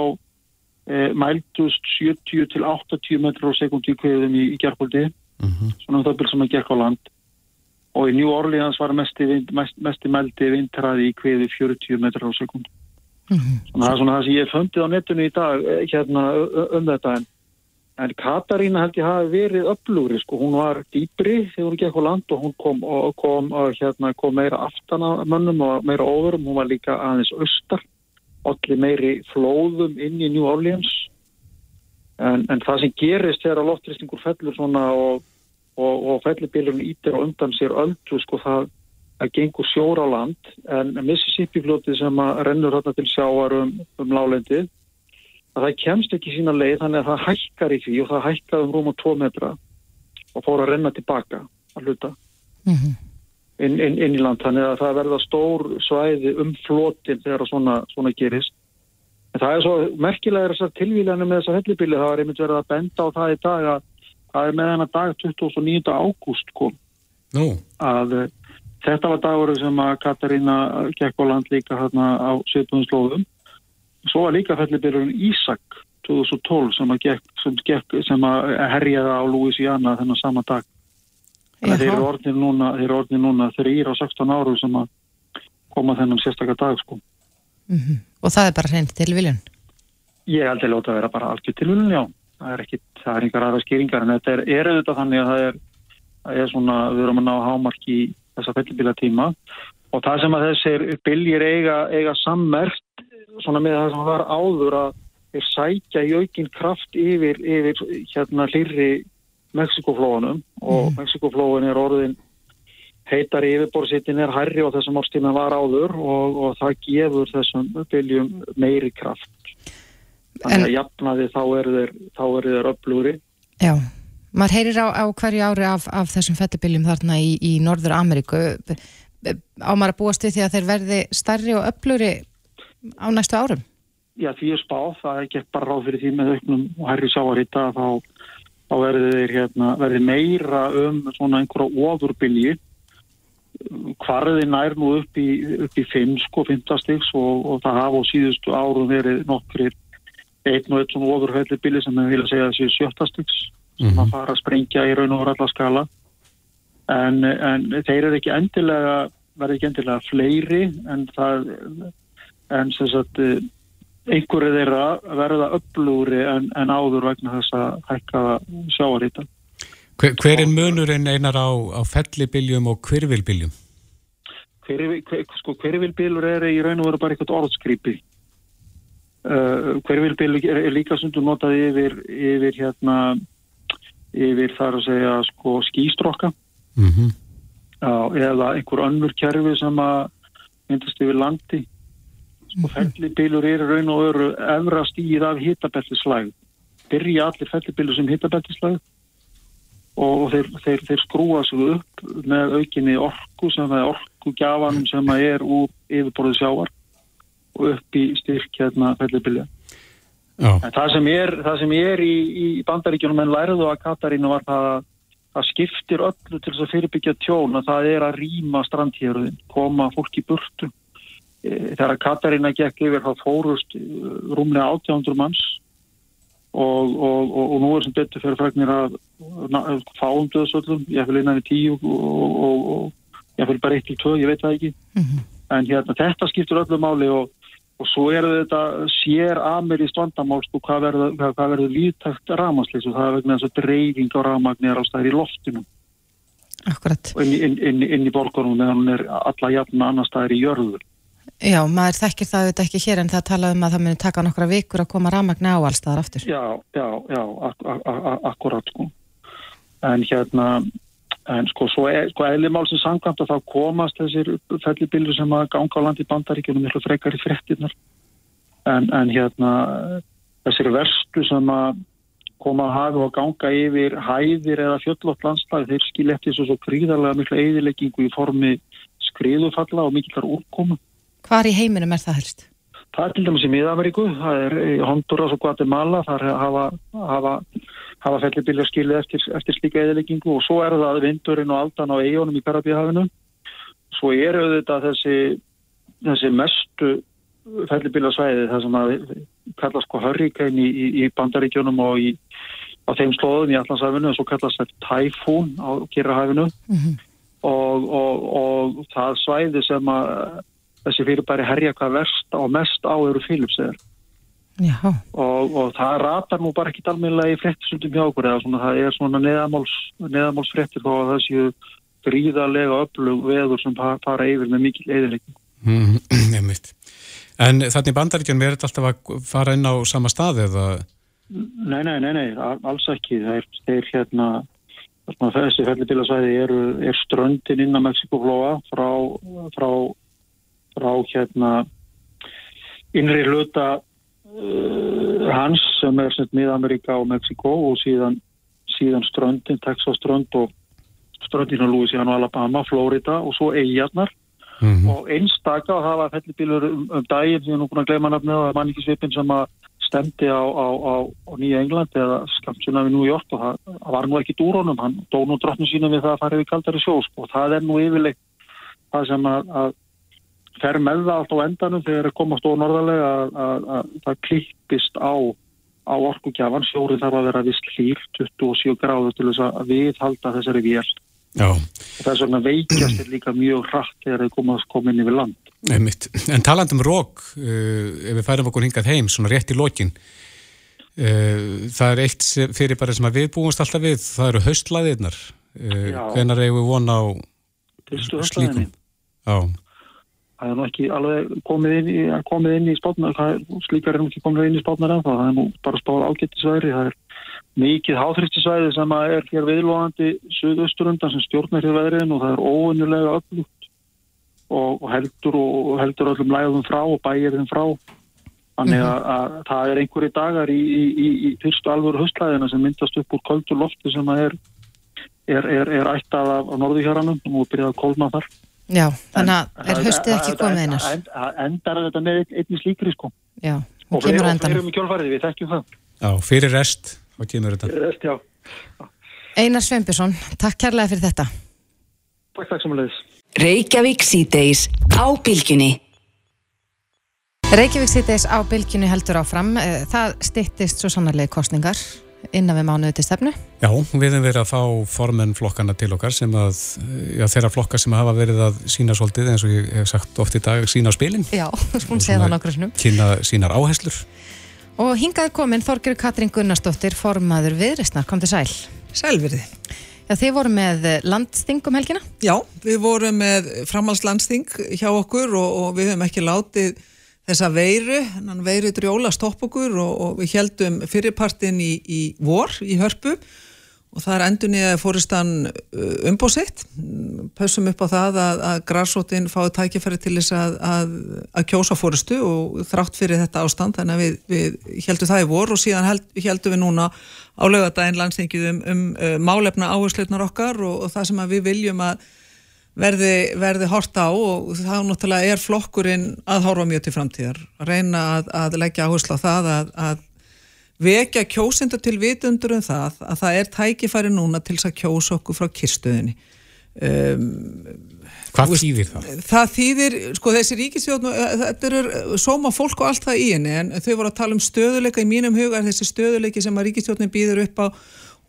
Speaker 7: e, mæltust 70 til 80 metrar á sekundi í kveðum í, í gerðbóldi, uh mhm. -huh. svona um það byrjum sem að gerð á land og í New Orleans var mest í meldi vindræði í kviði 40 metrar á sekund mm -hmm. það er svona það sem ég fundið á netinu í dag eh, hérna um þetta. En, en Katarína held ég hafi verið upplúri sko, hún var dýbri þegar hún gekk á land og hún kom, og kom, og, hérna, kom meira aftan á mönnum og meira óverum, hún var líka aðeins austar, allir meiri flóðum inn í New Orleans. En, en það sem gerist þegar að loftrýstingur fellur svona og og, og fellibílun ítir á undan sér öllu sko það að gengur sjóra á land en Mississippi fljótið sem að rennur hérna til sjáar um, um lálendið að það kemst ekki sína leið þannig að það hækkar í því og það hækkar um rúm og tvo metra og fór að renna tilbaka að hluta mm -hmm. inn, inn, inn í land þannig að það verða stór svæði um flótin þegar svona, svona gerist en það er svo merkilega þessar tilvílanir með þessar hellibíli það var einmitt verið að benda á það í dag að það er með hennar dag 29. ágúst kom
Speaker 2: no.
Speaker 7: að þetta var dagur sem að Katarína gekk á land líka hérna á 17. slóðum svo var líka fellibirurinn Ísak 2012 sem að, gekk, sem, gekk, sem að herjaði á Louisiana þennan sama dag þeir eru orðin núna, núna þrýr á 16 áru sem að koma þennan sérstakar dag sko
Speaker 3: mm -hmm. og það er bara hreint til viljun
Speaker 7: ég held að það vera bara algjör til viljun, já það er ekki, það er einhver aðra skýringar en þetta er, er auðvitað þannig að það er, það er svona, við erum að ná hámarki í þessa fellibíla tíma og það sem að þessir biljir eiga, eiga sammert svona með það sem var áður að þeir sækja í aukinn kraft yfir, yfir hérna hlýri Mexikoflóðunum og mm. Mexikoflóðun er orðin heitar yfirborðsittin er hærri og þessum árstíma var áður og, og það gefur þessum byljum meiri kraft. Þannig að jafnaði þá eru þeir, þeir upplúri.
Speaker 3: Já, maður heyrir á, á hverju ári af, af þessum fettibyljum þarna í, í Norður Ameríku. Á maður að búast við því að þeir verði starri og upplúri á næstu árum?
Speaker 7: Já, því er spáð. Það er ekki bara ráð fyrir því með auknum og hærri sáarita þá, þá verði þeir hérna, verði meira um svona einhverja ofurbylji hvarði nær nú upp í, upp í 5 sko, 5 stiks og, og það hafa á síðustu árum verið nokkrir einn og einn svona ofurhælli sem við vilja segja þessi 7 stiks sem mm -hmm. að fara að sprengja í raun og ralla skala en, en þeir eru ekki endilega verði ekki endilega fleiri en það en sem sagt einhverju þeirra verða upplúri en, en áður vegna þess að hækka sjáarítan
Speaker 2: Hver, hver er munurinn einar á, á fellibiljum og hvervilbiljum?
Speaker 7: Hver, hver, sko, hvervilbilur er í raun og veru bara eitthvað orðskrýpi. Uh, hvervilbil er, er líka sundur notað yfir, yfir hérna yfir þar að segja sko skýstrokka mm -hmm. eða einhver önnur kerfi sem að myndast yfir landi. Sko mhm. fellibilur er í raun og veru efra stíð af hitabeltislæg. Byrja allir fellibilur sem hitabeltislæg og þeir, þeir, þeir skrúa sig upp með aukinni orku sem er orkugjafanum sem er úr yfirborðið sjávar og upp í styrk hérna fellibilja. En það sem er, það sem er í, í bandaríkjunum en læriðu að Katarínu var það að það skiptir öllu til þess að fyrirbyggja tjón að það er að rýma strandhjörðin, koma fólk í burtu. E, þegar Katarína gekk yfir þá fórust e, rúmlega 800 manns og, og, og, og nú er sem betur fyrir fregnir að fáum döðsöllum, ég vil innan í tíu og ég vil bara eitt til tvö, ég veit það ekki mm -hmm. en hérna þetta skiptur öllu máli og svo er þetta sér ameríst vandamál sko hvað verður, hvað verður líðtækt ramaslýs og það er vegna þess að dreifing á ramagni er á staðir í loftinu
Speaker 3: Akkurat
Speaker 7: inn, inn, inn, inn í borgarum meðan hún er alla jafna annar staðir í jörður
Speaker 3: Já, maður þekkir það auðvitað ekki hér en það talaði um að það muni taka nokkra vikur að koma ramagna á allstaðar aftur.
Speaker 7: Já, já, já, ak ak akkurat sko. En hérna, en sko, svo er, sko, eðlimálsins sangkvæmt að þá komast þessir fellibilur sem að ganga á landi bandaríkjunum miklu frekar í frettinnar. En, en hérna, þessir verstu sem að koma að hafa og ganga yfir hæðir eða fjöllótt landslag, þeir skil eftir svo, svo gríðarlega miklu eðileggingu í formi skriðufalla og mikillar úrkomu.
Speaker 3: Hvar í heiminum er það helst?
Speaker 7: Það er til dæmis í Miða-Ameríku, það er í Honduras og Guatemala, þar hafa, hafa, hafa fellibiljar skilið eftir, eftir slíka eðileggingu og svo er það vindurinn og aldan á eigunum í Karabíhafinu. Svo eru þetta þessi, þessi mestu fellibiljarsvæði, það sem að kallast sko hurricane í, í, í bandaríkjunum og í, á þeim slóðum í Allandshafinu og svo kallast þetta typhoon á Kirrahafinu mm -hmm. og, og, og það svæði sem að þessi fyrirbæri herja hvað verst og mest á eru Philipsæðar og, og það ratar nú bara ekki alveg í frettisundum hjá okkur eða svona, það er svona neðamáls, neðamálsfrettir þó að þessi gríðarlega öflug veður sem fara yfir með mikil eðilegning
Speaker 2: mm, En þannig bandaríkjum er þetta alltaf að fara inn á sama stað eða?
Speaker 7: Nei, nei, nei, nei alls ekki. Það er, er hérna þessi fellibilasæði er, er ströndin inn á Mexikoflóa frá, frá frá hérna innri hluta uh, hans sem er sem miða-Amerika og Mexiko og síðan, síðan ströndin, Texas strönd og ströndin á Louisiana og Alabama, Florida og svo eigjarnar mm -hmm. og einstaka og það var fellibílur um, um daginn sem ég nú búin að gleyma nafnið og það er mannikisvipin sem að stemdi á, á, á, á Nýja England eða skamsuna við New York og það, var nú ekki dúrónum, hann dó nú drottinu sínum við það að fara við kaldari sjós og það er nú yfirleitt það sem að, að fer með það allt á endanum þegar það komast á norðarlega að, að, að það klippist á, á orkugjafan, sjórið þarf að vera vist hlýr 27 gráður til þess að viðhalda þessari vél. Og þess vegna veikjast er líka mjög hratt þegar það komast komin yfir land.
Speaker 2: Einmitt. En taland um rók uh, ef við færum okkur hingað heim, svona rétt í lokin uh, það er eitt fyrir bara sem við búumst alltaf við það eru haustlaðirnar uh, hvenar eigum við vona á slíkum? Já
Speaker 7: það er nú ekki alveg komið inn í, komið inn í spátnar, slíkar er nú ekki komið inn í spátnar en það, er nú bara spáð ágættisværi, það er mikið háþristisvæði sem er hér viðlóðandi suðausturundan sem stjórnar hér veðriðin og það er óunnulega öflugt og, heldur og heldur öllum læðum frá og bæjirðum frá. Þannig að, að það er einhverju dagar í, í, í, í fyrstu alvöru höstlæðina sem myndast upp úr köldur lofti sem er, er, er, er ættað af, af norðuhjöranum og byrjað að kólna þar
Speaker 3: Já, þannig að er höstið ekki komið einar?
Speaker 7: Endar þetta með einnig slíkri sko.
Speaker 3: Já,
Speaker 7: og fyrir um í kjólfarið, við þekkjum það.
Speaker 2: Já, fyrir rest, hvað kemur þetta?
Speaker 7: Fyrir rest,
Speaker 3: já. Einar Sveinbjörnsson, takk kærlega fyrir þetta.
Speaker 7: Takk, takk samanleðis
Speaker 1: Reykjavík síðdeis á bylginni
Speaker 3: Reykjavík síðdeis á bylginni heldur áfram. Eh, það stittist svo sannarlega kostningar innan við mánuði til stefnu.
Speaker 2: Já, við hefum verið að fá formenn flokkana til okkar sem að, já þeirra flokkar sem hafa verið að sína svolítið eins og ég hef sagt oft í dag, sína spilin.
Speaker 3: Já, hún segði það nokkur sinnum.
Speaker 2: Kynna sínar áherslur.
Speaker 3: Og hingaði komin Þorgjur Katrín Gunnarsdóttir formaður viðrestnar, kom til sæl
Speaker 8: Sælverði
Speaker 3: Já, þið voru með landsting um helgina?
Speaker 8: Já, við vorum með framhalslandsting hjá okkur og, og við höfum ekki látið þessa veiru, veiru drjóla stopp okkur og, og við heldum fyrirpartin í, í vor í hörpu og það er endur nýja fóristan uh, umbósitt pausum upp á það að, að græsótin fái tækifæri til þess að, að, að kjósa fóristu og þrátt fyrir þetta ástand þannig að við, við heldum það í vor og síðan held, heldum við núna á lögadaginn landstingið um, um uh, málefna áhersluðnar okkar og, og það sem við viljum að verði, verði horta á og þá náttúrulega er flokkurinn að horfa mjög til framtíðar. Að reyna að, að leggja áherslu á það að, að vekja kjósinda til vitundur um það að það er tækifæri núna til þess að kjósa okkur frá kyrstöðinni um,
Speaker 2: Hvað þýðir það?
Speaker 8: Það þýðir, sko þessi ríkisjóðn þetta eru sóma fólk og allt það í henni en þau voru að tala um stöðuleika í mínum huga þessi stöðuleiki sem að ríkisjóðnin býður upp á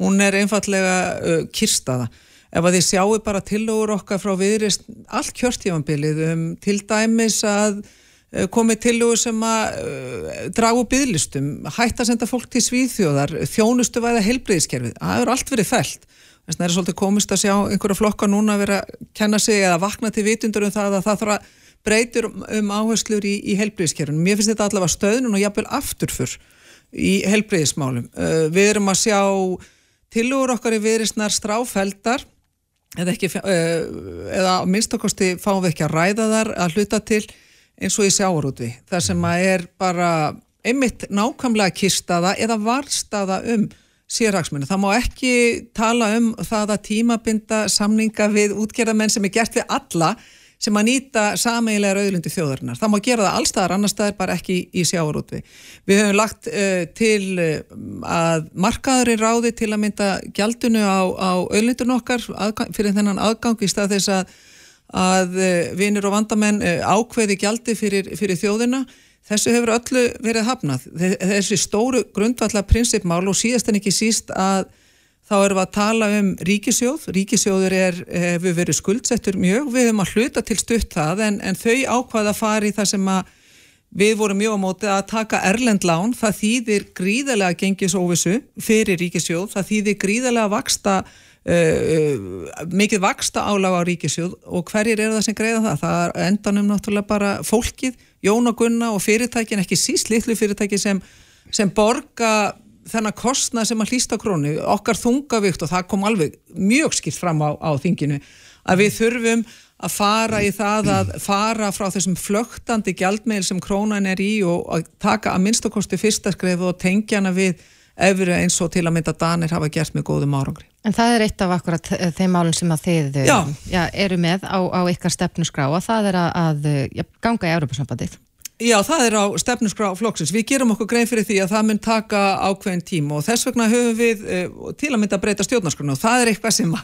Speaker 8: hún er einfallega uh, kyrstaða ef að þið sjáu bara tillögur okkar frá viðrist allt kjörtífanbilið um til dæmis að uh, komið tillögur sem að uh, dragu bygglistum, hætta að senda fólk til svíðþjóðar, þjónustu væða helbriðiskerfið, það eru allt verið fælt þess vegna er svolítið komist að sjá einhverja flokka núna að vera að kenna sig eða vakna til vitundur um það að það þarf að breytur um áherslur í, í helbriðiskerfinu. Mér finnst þetta allavega stöðnun og jafnvel afturfur í helbriðismálum. Uh, við erum að sjá tilugur okkar í viðrisnar stráfeldar eða, ekki, uh, eða minnstakosti fáum við ekki að ræða þar að hluta til eins og í sjáurútvi. Það sem að er bara einmitt nákvæmlega kistaða eða varstaða um sérhagsmenni. Það má ekki tala um það að tímabinda samninga við útgerðamenn sem er gert við alla sem að nýta sameigilega auðlundi þjóðarinnar. Það má gera það allstaðar, annar staðar bara ekki í sjáarútvi. Við höfum lagt uh, til uh, að markaður er ráði til að mynda gjaldunu á, á auðlundun okkar aðgang, fyrir þennan aðgang í stað þess að, að uh, vinir og vandamenn ákveði gjaldi fyrir, fyrir þjóðina Þessu hefur öllu verið hafnað. Þessi stóru grundvallar prinsipmál og síðast en ekki síst að þá erum við að tala um ríkisjóð. Ríkisjóður er, hefur verið skuldsettur mjög. Við höfum að hluta til stutt það en, en þau ákvaða að fara í það sem að við vorum mjög á móti að taka erlendlán. Það þýðir gríðarlega gengisóvisu fyrir ríkisjóð. Það þýðir gríðarlega vaksta, uh, mikið vaksta álag á ríkisjóð og hverjir er það sem greiða það? Það er endanum náttúrulega bara fólkið Jón og Gunna og fyrirtækin, ekki síst litlu fyrirtæki sem, sem borga þennan kostna sem að hlýsta krónu, okkar þungavíkt og það kom alveg mjög skilt fram á, á þinginu, að við þurfum að fara í það að fara frá þessum flögtandi gjaldmeil sem krónan er í og að taka að minnstakosti fyrsta skrefu og tengja hana við efri eins og til að mynda Danir hafa gert með góðum árangri.
Speaker 3: En það er eitt af akkurat þeim málun sem að þið já. Já, eru með á, á ykkar stefnusgrá og það er að, að já, ganga í Európa-sambandið.
Speaker 8: Já, það er á stefnusgrá flokksins. Við gerum okkur grein fyrir því að það mun taka ákveðin tíma og þess vegna höfum við uh, til að mynda að breyta stjórnarskrona og það er eitthvað sem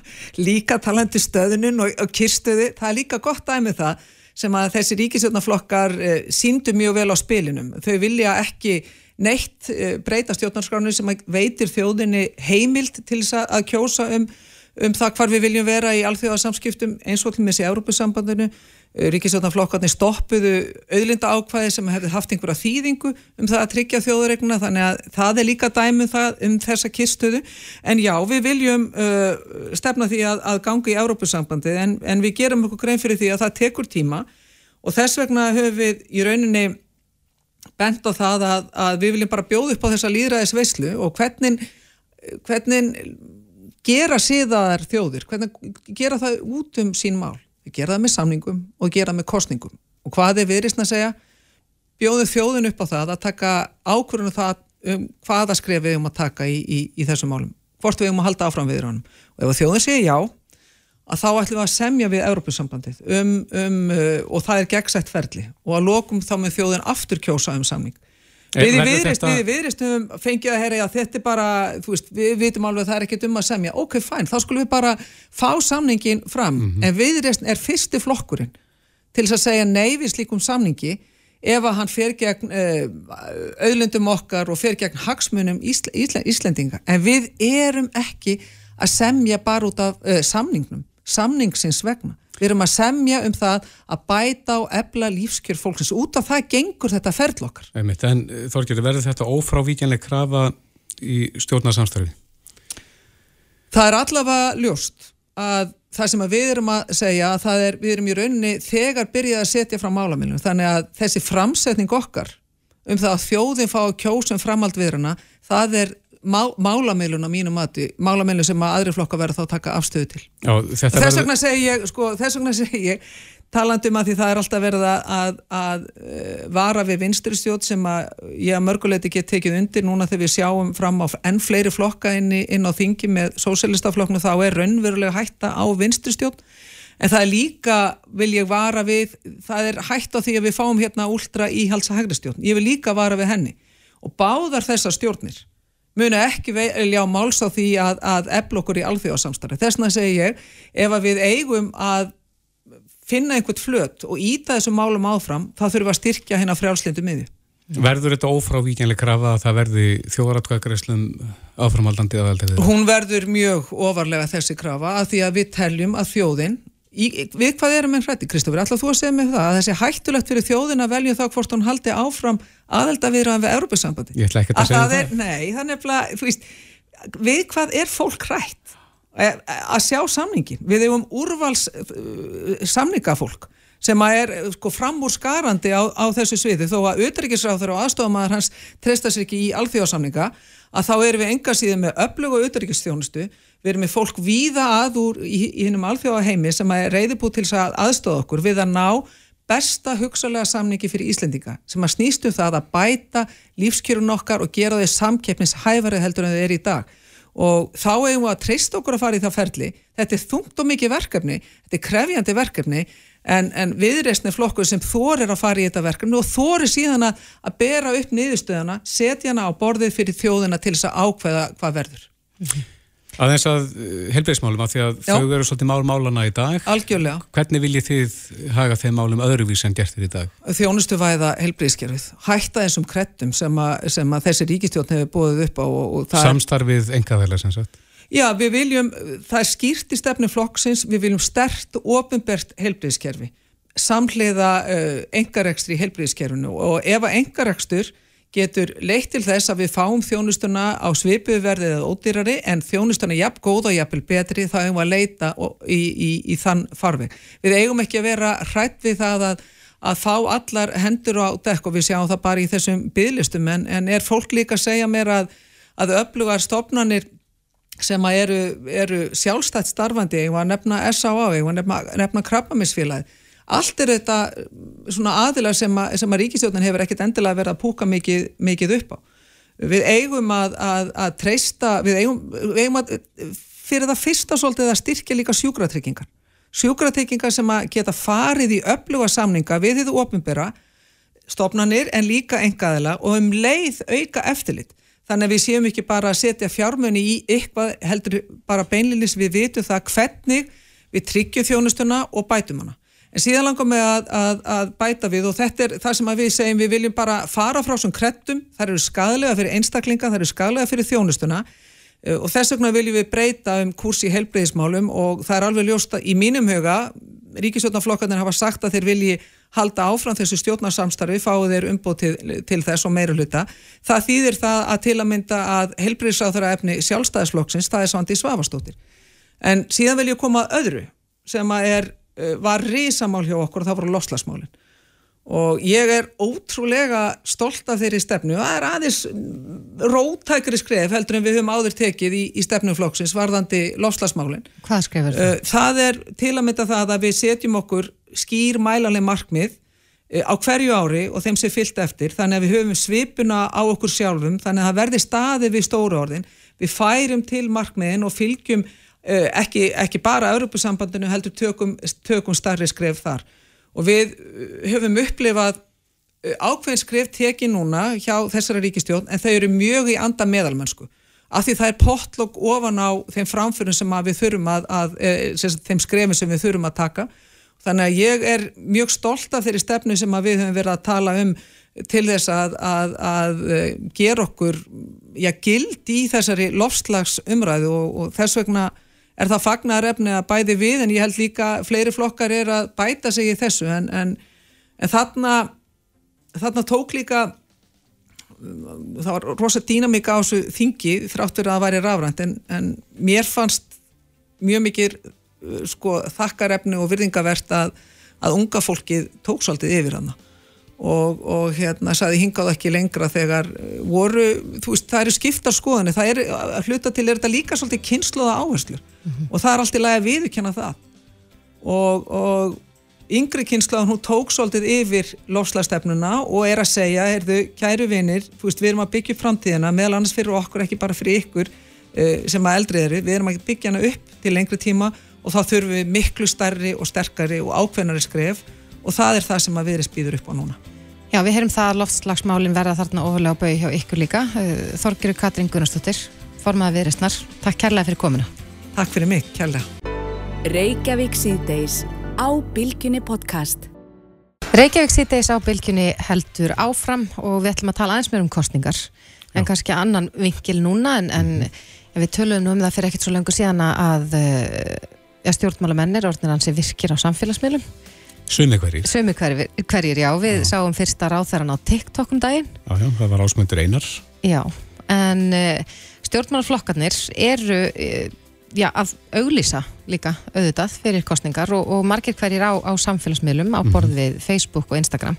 Speaker 8: líka talandi stöðunum og, kyrstöði, það er líka gott aðeins það sem að þessi ríkisjónaflokkar eh, síndu mjög vel á spilinum. Þau vilja ekki neitt uh, breyta stjórnarskrona sem veitir þjóðinni heimild til að kjósa um, um það hvar við viljum vera í alþjóðarsamskiptum eins og til með þessi Európusambandinu Ríkisjónaflokkarnir stoppuðu auðlinda ákvæði sem hefði haft einhverja þýðingu um það að tryggja þjóðuregnuna þannig að það er líka dæmið um um þessa kistuðu en já við viljum uh, stefna því að, að ganga í Európusambandi en, en við gerum okkur grein fyrir því að það tekur tíma. Og þess vegna höfum við í rauninni bent á það að, að við viljum bara bjóða upp á þessa líðræðisveislu og hvernig, hvernig gera síðaðar þjóðir, hvernig gera það út um sín mál. Gera það með samningum og gera það með kostningum. Og hvað er viðrisn að segja? Bjóðu þjóðin upp á það að taka ákvörðunum það um hvaða skref við um að taka í, í, í þessum málum. Hvort við um að halda áfram við honum. Og ef þjóðin segir já, að þá ætlum við að semja við Európusambandið um, um, uh, og það er gegnsætt ferli og að lokum þá með þjóðin aftur kjósa um samning. Við í viðrist, þetta... við í viðrist um fengið að herja að þetta er bara, þú veist, við vitum alveg að það er ekkit um að semja. Ok, fæn, þá skulum við bara fá samningin fram, mm -hmm. en viðrist er fyrsti flokkurinn til þess að segja nei við slíkum samningi ef að hann fer gegn uh, auðlundum okkar og fer gegn hagsmunum Ísl Ísl Íslendinga. En við erum ekki að semja bara út af uh, samningnum samningsins vegna. Við erum að semja um það að bæta og ebla lífskjör fólksins. Út af það gengur þetta ferðlokkar.
Speaker 2: En eh, Þorgjörður, verður þetta ófrávíkjanleg krafa í stjórnarsamstæði?
Speaker 8: Það er allavega ljóst að það sem að við erum að segja að er, við erum í rauninni þegar byrjað að setja frá málamilunum. Þannig að þessi framsetning okkar um það að þjóðin fá kjósum framald viðrana, það er má, málamilun á mínu mati, málamilun sem að aðri flokka verða þá að taka afstöðu til. Já, þess vegna segi ég, sko, þess vegna segi ég, talandum að því það er alltaf verið að, að, uh, vara við vinstristjótt sem að ég að mörguleiti get tekið undir. Núna þegar við sjáum fram á enn fleiri flokka inn, í, inn á þingi með sósélistaflokknu þá er raunverulega hætta á vinstristjótt en það er líka, vil ég vara við, það er hætt á því að við fáum hérna úldra íhalsa hægristjórn, ég vil líka vara við henni. Og báðar þessar stjórnir muni ekki velja á máls á því að, að ebla okkur í alþjóðasamstarfi. Þessna segi ég, ef við eigum að finna einhvert flött og íta þessum málum áfram, þá þurfum við að styrkja hérna frjálslindu miði.
Speaker 2: Verður þetta ófrávíkjanlega krafa að það verði þjóðaratkvæðgræslum áframaldandi aðaldið?
Speaker 8: Hún verður mjög ofarlega þessi krafa að því að við teljum að þjóðin Í, við hvað erum við hrætti, Kristófur? Alltaf þú að segja mig það að þessi hættulegt fyrir þjóðin að velja þá hvort hún haldi áfram aðelda viðraðan við Európa-sambandi.
Speaker 2: Ég ætla ekki að, að segja það.
Speaker 8: Er, nei, það er nefnilega, þú veist, við hvað er fólk hrætt að sjá samningin? Við hefum úrvals uh, samningafólk sem að er sko fram úr skarandi á, á þessu sviði þó að auðryggisráður og aðstofamæður hans treysta sér ekki í alþjóðsamninga að þá erum við enga síðan með öflug og auðryggisþjónustu við erum með fólk víða að úr í, í hinnum alþjóðaheimi sem er reyðibúð til að aðstofa okkur við að ná besta hugsalega samningi fyrir Íslendinga sem að snýstu um það að bæta lífskjörun okkar og gera þau samkeppnishæfari heldur en þau eru í dag. Og þá eigum við að treysta okkur að fara í það ferli. Þetta er þungt og mikið verkefni þetta er krefjandi verkefni en, en viðreysni flokkur sem þorir að fara í þetta verkefni og þorir síðan að, að bera upp niðurstöðana, setja hana á borðið fyrir þjóðina til þess að ákveða hvað verður mm -hmm.
Speaker 2: Aðeins að eh, helbreyðsmálum að því að Já. þau eru svolítið mál málana í dag.
Speaker 8: Algjörlega.
Speaker 2: Hvernig viljið þið haga þeim málum öðruvís en gert þér í dag?
Speaker 8: Þjónustu væða helbreyðskerfið. Hætta þessum krettum sem að, sem að þessi ríkistjórn hefur búið upp á.
Speaker 2: Samstarfið engaðæla sem sagt?
Speaker 8: Já, við viljum, það er skýrt í stefni flokksins, við viljum stert og ofinbert helbreyðskerfi. Samhliða uh, engarekstri í helbreyðskerfinu og ef að engarekstur getur leitt til þess að við fáum þjónustuna á svipuverðið eða ódýrari en þjónustuna jafn góð og jafn betri þá hefum við að leita í, í, í þann farveg. Við eigum ekki að vera hrætt við það að, að fá allar hendur á dekk og við sjáum það bara í þessum bygglistum en, en er fólk líka að segja mér að, að öflugar stofnanir sem eru, eru sjálfstætt starfandi, ég var að nefna S.A.A. ég var að nefna, nefna krabbamisfélagi allt er þetta svona aðilar sem að, að ríkistjóðin hefur ekkert endilega verið að púka mikið, mikið upp á. Við eigum að, að, að treysta, við eigum, við eigum að fyrir það fyrsta svolítið að styrkja líka sjúkratryggingar. Sjúkratryggingar sem að geta farið í öfluga samninga við þið ofinbera stopnarnir en líka engaðila og um leið auka eftirlit. Þannig að við séum ekki bara að setja fjármunni í eitthvað heldur bara beinlinis við vitum það hvernig við tryggjum þjónustuna og bætum hana. En síðan langar mig að, að, að bæta við og þetta er það sem við segjum við viljum bara fara frá svon krettum, það eru skadlega fyrir einstaklinga, það eru skadlega fyrir þjónustuna uh, og þess vegna viljum við breyta um kurs í helbreyðismálum og það er alveg ljósta í mínum huga, ríkisjónaflokkarnir hafa sagt að þeir vilji halda áfram þessu stjórnarsamstarfi, fáu þeir umbóð til, til þess og meira hluta. Það þýðir það að til að mynda að helbreyðsáþara efni sjálfstæðisflokksins, það er svandi svafastóttir. En síðan vil ég koma öðru sem er Eh, var risamál hjá okkur og það voru loslasmálinn og ég er ótrúlega stolt af þeirri stefnu það er aðeins rótækri skref heldur en við höfum áður tekið í, í stefnuflokksins varðandi lofslagsmálin.
Speaker 3: Hvað skrifur það?
Speaker 8: Það er til að mynda það að við setjum okkur skýr mælanleg markmið á hverju ári og þeim sé fyllt eftir þannig að við höfum svipuna á okkur sjálfum þannig að það verði staði við stóru orðin við færum til markmiðin og fylgjum ekki, ekki bara Europasambandinu heldur tökum, tökum starri skref þar. Og við uh, höfum upplifað uh, ákveðin skrif tekið núna hjá þessara ríkistjón en þau eru mjög í anda meðalmennsku. Af því það er potlokk ofan á þeim framfyrum sem við þurfum að, að e, þeim skrefum sem við þurfum að taka. Þannig að ég er mjög stolt af þeirri stefnu sem við höfum verið að tala um til þess að, að, að gera okkur já, gild í þessari lofslags umræðu og, og þess vegna er það fagnarefni að bæði við en ég held líka fleiri flokkar er að bæta sig í þessu en, en, en þarna, þarna tók líka það var rosalega dýnamíka á þessu þingi þráttur að það væri rafrænt en, en mér fannst mjög mikið sko, þakkarefni og virðingavert að, að unga fólkið tók svolítið yfir hana og, og hérna saði hingað ekki lengra þegar eh, voru, þú veist, það eru skiptar skoðanir, það er, að hluta til er þetta líka svolítið kynsluða áherslu mm -hmm. og það er allt í lagi að viðkjanna það. Og, og yngri kynsluðan hún tók svolítið yfir lofslagstefnuna og er að segja, heyrðu, kæru vinir, þú veist, við erum að byggja framtíðina, meðal annars fyrir okkur, ekki bara fyrir ykkur uh, sem að eldrið eru, við erum að byggja hana upp til lengri tíma og þá þurfum við miklu starri og sterkari og ákveðnari skref og það er það sem að viðrið spýður upp á núna.
Speaker 3: Já, við heyrum það að loftslagsmálinn verða þarna ofalega á bau hjá ykkur líka. Eh, Þorgiru Katrín Gunnarsdóttir, formaða viðristnar. Takk kærlega fyrir komina.
Speaker 8: Takk fyrir mig, kærlega.
Speaker 1: Reykjavík síðdeis á Bilginni podcast.
Speaker 3: Reykjavík síðdeis á Bilginni heldur áfram og við ætlum að tala aðeins meður um kostningar. En Já. kannski annan vinkil núna en, en mhm. við töluðum um það fyrir ekkert svo lengur síðan að, að stjórnmálamennir orðinir hansi virkir á samfélagsmiðlum
Speaker 2: Sumi hverjir.
Speaker 3: Sumi hverjir, hverjir já. Við já. sáum fyrsta ráþæran á TikTok um daginn.
Speaker 2: Já, já, það var ásmöndur einar.
Speaker 3: Já, en uh, stjórnmálaflokkarnir eru uh, já, að auglýsa líka auðvitað fyrir kostningar og, og margir hverjir á, á samfélagsmiðlum á borð mhm. við mm -hmm. Facebook og Instagram.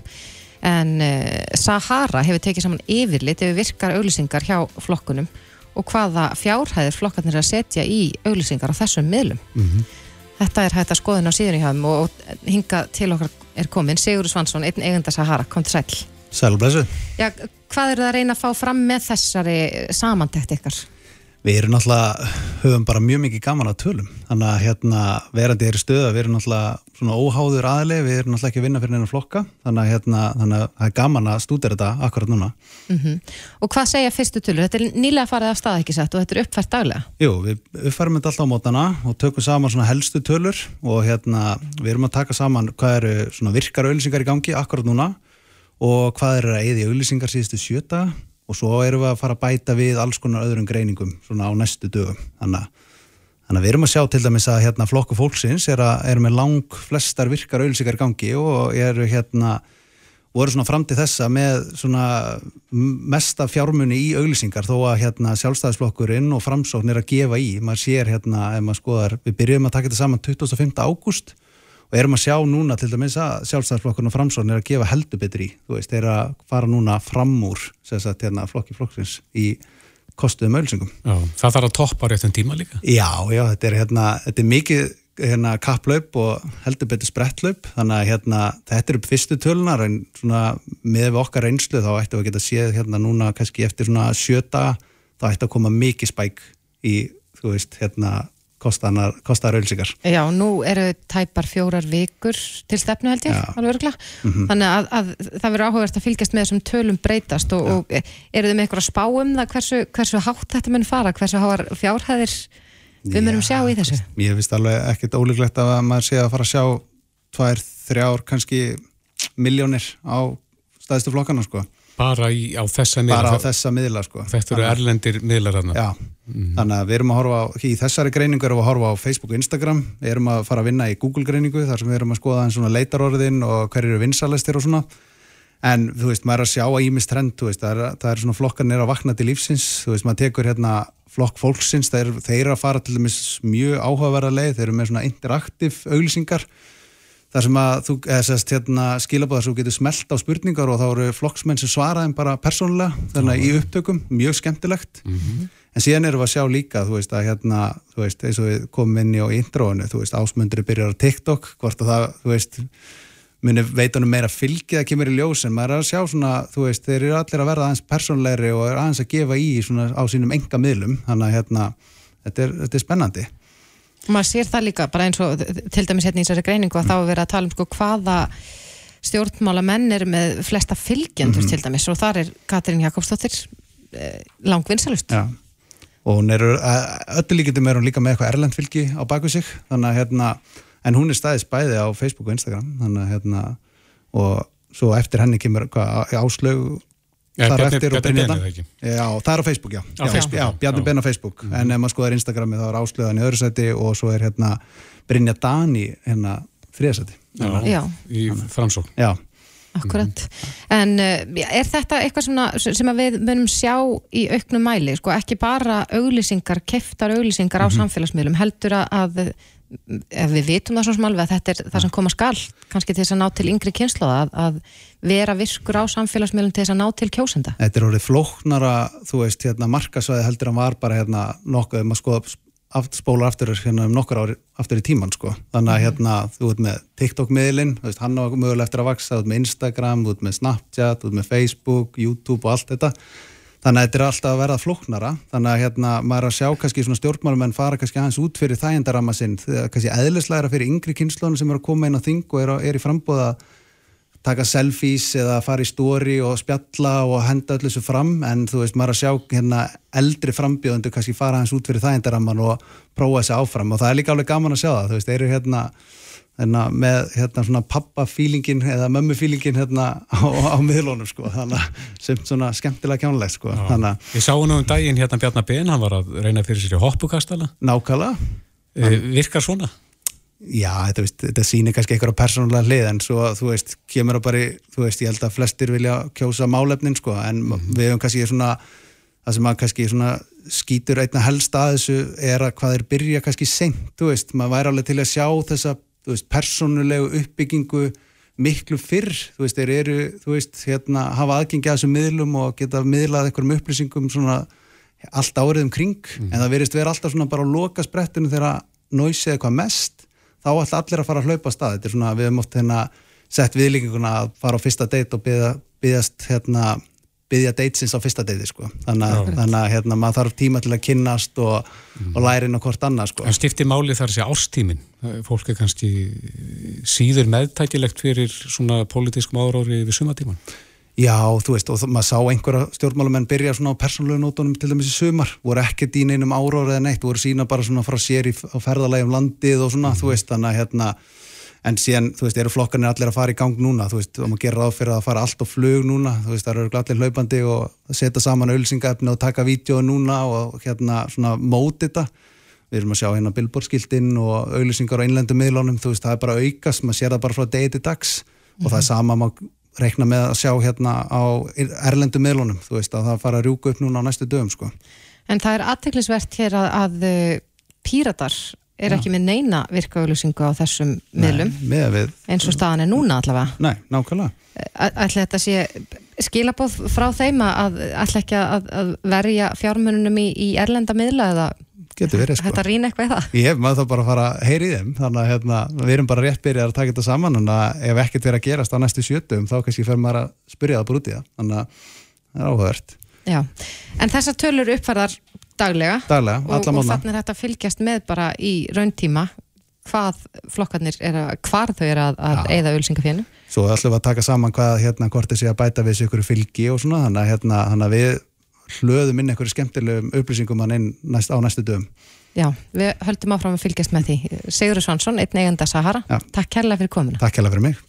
Speaker 3: En uh, Sahara hefur tekið saman yfirlit ef við virkar auglýsingar hjá flokkunum og hvaða fjárhæðir flokkarnir er að setja í auglýsingar á þessum miðlum. Mm -hmm. Þetta er hægt að skoðin á síðan í hafum og hinga til okkar er komin Sigur Svansson, einn eigenda Sahara, kom til sæl.
Speaker 9: Sælublesu.
Speaker 3: Já, hvað eru það að reyna að fá fram með þessari samantækt ykkar?
Speaker 9: Við erum náttúrulega, höfum bara mjög mikið gaman að tölum, þannig að hérna verandi er í stöða, við erum náttúrulega svona óháður aðli, við erum náttúrulega ekki að vinna fyrir einu flokka, þannig að hérna, þannig að það er gaman að stúdera þetta akkurat núna.
Speaker 3: Mm -hmm. Og hvað segja fyrstu tölur? Þetta er nýlega farið af stað ekki sett og þetta er uppfært daglega?
Speaker 9: Jú, við uppfærum þetta alltaf á mótana og tökum saman svona helstu tölur og hérna við erum að taka saman hvað eru svona virkar auðlýsingar í gangi akkurat núna og hvað eru að eða í auðlýsingar síðustu sjöta og svo erum við að fara að bæta við alls konar öðrum greiningum svona á næstu dögum þannig að, þannig að við erum að sjá til dæmis að hérna, flokku fólksins er, að, er með lang flestar virkar auðvilsikar gangi og eru hérna voru svona fram til þessa með svona mesta fjármunni í auðvilsingar þó að hérna sjálfstæðisflokkurinn og framsókn er að gefa í, maður sér hérna ef maður skoðar, við byrjum að taka þetta saman 25. ágúst og erum að sjá núna til dæmis að sjálfstæðarflokkurinn og framsókn er að gefa heldur betri þú veist, er að fara núna fram úr sagt, hérna, flokki flokksins í kostuðum ölsingum.
Speaker 2: Það þarf að toppa réttum tíma líka?
Speaker 9: Já, já, þetta er, hérna, þetta er mikið hérna, kapplaup og heldur betur sprettlaup þannig að hérna, þetta er upp fyrstu tölunar en svona, með við okkar reynslu þá ættum við að geta séð hérna núna kannski eftir svona sjöta þá ættum að koma mikið spæk í, þú veist, hérna kostar ölsikar.
Speaker 3: Já, nú eru tæpar fjórar vikur til stefnu held ég, alveg örgla. Mm -hmm. Þannig að, að það verður áhugast að fylgjast með þessum tölum breytast og, og eru þið með eitthvað að spá um það hversu, hversu hátt þetta mun fara, hversu háar fjárhæðir við munum sjá í þessu?
Speaker 9: Ég finnst alveg ekkert ólíklegt að maður sé að fara að sjá tvær, þrjár, kannski miljónir á staðistu flokkana sko.
Speaker 2: Bara í, á þessa miðla?
Speaker 9: Bara á þessa miðla sko.
Speaker 2: Þetta eru erlendir miðlar
Speaker 9: þarna? Já, mm. þannig að við erum að horfa á, í þessari greiningu erum við að horfa á Facebook og Instagram, við erum að fara að vinna í Google greiningu þar sem við erum að skoða einn svona leitarorðin og hver eru vinsalistir og svona. En þú veist, maður er að sjá að ímist trend, þú veist, það er, það er svona flokkarnir að vakna til lífsins, þú veist, maður tekur hérna flokk fólksins, þeir, þeir að fara til dæmis mjög áhugaverða leið, þeir eru með svona interaktiv auglýsingar þar sem að þú, eða sérst, hérna, skilabóðar sem þú getur smelt á spurningar og þá eru flokksmenn sem svaraðum bara persónulega, þannig að í upptökum, mjög skemmtilegt. Mm -hmm. En síðan erum við að sjá líka, þú veist, að hérna, þú veist, eins og við komum inn í á introinu, þú veist, ásmundri byrjar á TikTok, hvort að það, þú veist, muni veitunum meira fylgið að kemur í ljós, en maður er að sjá svona, þú veist, þeir eru allir að verða aðeins persónlegri og aðeins að gefa í svona á sínum enga miðlum, þannig að hérna, þetta er, þetta er spennandi
Speaker 3: maður sér það líka bara eins og til dæmis hérna í þessari greiningu að þá er verið að tala um sko hvaða stjórnmála menn er með flesta fylgjendur mm -hmm. til dæmis. Og þar er Katrín Jakobsdóttir eh, langvinnsalust.
Speaker 9: Já, og hún er öllu líkitum er hún líka með eitthvað erlendfylgi á baku sig. Þannig að hérna, en hún er staðis bæði á Facebook og Instagram. Þannig að hérna og svo eftir henni kemur áslög
Speaker 2: Ja, þar eftir og Bjarni Ben
Speaker 9: Já, það er á Facebook, já,
Speaker 2: á já, Facebook,
Speaker 9: já Bjarni Ben á Facebook, mm en ef maður skoðar Instagrami þá er áslöðan í öðru seti og svo er hérna Brynja Dani hérna þriðaseti
Speaker 2: Já, í framsók
Speaker 9: Já.
Speaker 3: Akkurat, en uh, er þetta eitthvað svona, sem við munum sjá í auknum mæli, sko, ekki bara auglýsingar, keftar auglýsingar á mm -hmm. samfélagsmiðlum, heldur að við vitum það svo smalveg að þetta er það sem koma skall, kannski til þess að ná til yngri kynnslóða, að, að vera virkur á samfélagsmiðlum til þess að ná til kjósenda
Speaker 9: Þetta er orðið flóknara, þú veist hérna, markasvæði heldur að var bara hérna, nokkuð, maður skoða spólar aftur hérna, um nokkur ári aftur í tíman sko. þannig að hérna, þú ert með TikTok-miðlinn, hann á mögulega eftir að vaksa þú ert með Instagram, þú ert með Snapchat þú ert með Facebook, YouTube og allt þetta Þannig að þetta er alltaf að verða flóknara, þannig að hérna maður er að sjá kannski svona stjórnmálum en fara kannski aðeins út fyrir þægendarama sinn, kannski eðlislegra fyrir yngri kynnslónu sem eru að koma inn á þing og er, er í frambóða að taka selfies eða fara í stóri og spjalla og henda öllu þessu fram. En þú veist maður er að sjá hérna eldri frambjóðundu kannski fara aðeins út fyrir þægendaraman og prófa þessi áfram. Og það er líka alveg gaman að sjá það, þú veist, þeir eru hérna Hérna, með hérna, svona pappafílingin eða mömmufílingin hérna, á, á miðlunum sko, þannig að sem svona skemmtilega kjánulegt sko.
Speaker 2: Ég sá hann um daginn hérna Bjarnar Ben, hann var að reyna fyrir sér í hoppukastala
Speaker 9: Nákvæmlega
Speaker 2: e, Virkar svona?
Speaker 9: Já, þetta, veist, þetta sýnir kannski eitthvað persónulega hlið en svo þú veist, kemur að bara þú veist, ég held að flestir vilja kjósa málefnin sko, en mm -hmm. við hefum kannski svona það sem að kannski svona skýtur einna helst að þessu er að hvað er byrja kannski sent, þú veist, maður væri alveg til að sjá þessa þú veist, persónulegu uppbyggingu miklu fyrr, þú veist, þeir eru þú veist, hérna, hafa aðgengi að þessum miðlum og geta miðlað einhverjum upplýsingum svona allt árið um kring. Mm. en það verist vera alltaf svona bara á loka sprettinu þegar náysið eitthvað mest þá ætla allir að fara að hlaupa að stað. Þetta er svona, við hefum oft hérna sett viðlíkinguna að fara á fyrsta deitt og byggast hérna byggja deitsins á fyrsta deiti sko. þannig að, hérna, maður þarf tíma til að kynnast og, mm. og læra inn á hvort annað sko.
Speaker 2: En stifti máli þar sé ástímin fólk er kannski síður meðtækilegt fyrir svona pólitískum árári við sumatíman
Speaker 9: Já, þú veist, og maður sá einhverja stjórnmálumenn byrja svona á persónulegu nótunum til dæmis í sumar, voru ekkert í neinum árári eða neitt, voru sína bara svona frá sér í, á ferðalægjum landið og svona, mm. þú veist, þannig að hérna en síðan, þú veist, eru flokkarnir allir að fara í gang núna, þú veist, og maður gerir ráð fyrir að fara allt á flug núna, þú veist, það eru allir hlaupandi og setja saman ölsingaefni og taka vídeo núna og hérna svona móti þetta, við erum að sjá hérna billborskildinn og ölsingar á innlendu miðlunum, þú veist, það er bara aukast, maður sér það bara frá degi til dags. Og það er mhm. sama maður reikna með að sjá hérna á erlendu miðlunum, þú veist, að það fara að rjúka upp núna á næstu dögum, sko.
Speaker 3: En það er aðteglisvert hér að, að eh, píratar er ekki með neina virkauglusingu á þessum miðlum?
Speaker 9: Nei,
Speaker 3: eins og staðan er núna allavega?
Speaker 9: Nei, nákvæmlega.
Speaker 3: Ætla þetta sé skilabóð frá þeim að ætla ekki að, að verja fjármununum í, í erlenda miðla eða
Speaker 9: verið, sko.
Speaker 3: þetta rýna eitthvað eða?
Speaker 9: Ég maður þá bara að fara að heyri þeim þannig að hérna, við erum bara rétt byrjað að taka þetta saman en ef ekkert verið að gerast á næstu sjötum þá kannski fer maður að spyrja það brútið þannig að það er áhugavert.
Speaker 3: Já, en þessar tölur uppfærðar daglega,
Speaker 9: daglega
Speaker 3: og, og þannig er þetta að fylgjast með bara í rauntíma hvað flokkarnir er að, hvar þau er að, að eigða ölsingafénu.
Speaker 9: Svo ætlum við að taka saman hvað hérna hvort þessi að bæta við þessu ykkur fylgi og svona, þannig að hérna, hérna við hlöðum inn einhverju skemmtilegum upplýsingum næst, á næstu dögum.
Speaker 3: Já, við höldum áfram að fylgjast með því. Sigur Svansson, einn eiganda Sahara, Já. takk kærlega fyrir komuna.
Speaker 9: Takk kærlega fyrir mig.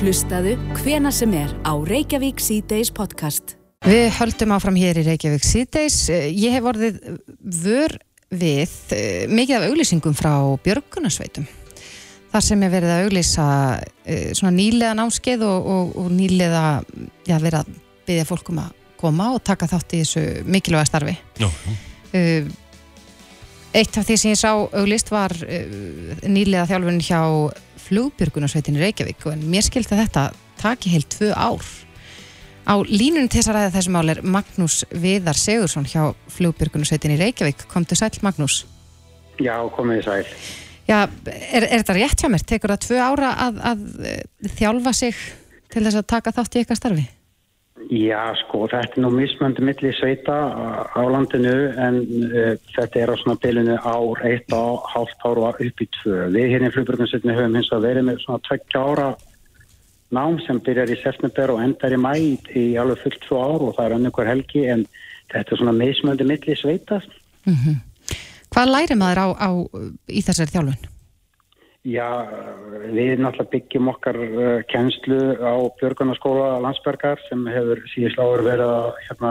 Speaker 1: Hlustaðu hvena sem er á Reykjavík C-Days podcast.
Speaker 3: Við höldum áfram hér í Reykjavík síðdeis. Ég hef vorðið vör við eh, mikið af auglýsingum frá Björgunarsveitum. Þar sem ég verið að auglýsa eh, svona nýlega námskeið og, og, og nýlega já, verið að byggja fólkum að koma og taka þátt í þessu mikilvæga starfi. Já. Eh, eitt af því sem ég sá auglýst var nýlega þjálfun hjá flugbjörgunarsveitin í Reykjavík en mér skilta þetta taki heilt tvö ár. Á línunum til þess að ræða þessum mál er Magnús Viðar Segursson hjá flugbjörgunarsveitin í Reykjavík. Komdu sæl Magnús.
Speaker 10: Já, komið sæl.
Speaker 3: Já, er, er þetta rétt hjá mér? Tekur það tvö ára að, að, að þjálfa sig til þess að taka þátt í eitthvað starfi?
Speaker 10: Já, sko, þetta er nú mismöndi milli sveita á landinu en uh, þetta er á svona bylunu ár, eitt á hálft ára upp í tvö. Við hérna í flugburgunsetinu höfum hins að verið með svona tveggja ára nám sem byrjar í september og endar í mæ í alveg fullt svo ár og það er önnur hver helgi en þetta er svona mismöndi milli sveita. Mm -hmm.
Speaker 3: Hvað læri maður á, á í þessari þjálfun?
Speaker 10: Já, við náttúrulega byggjum okkar uh, kennslu á Björgunarskóla Landsbergar sem hefur síðan sláður verið að hérna,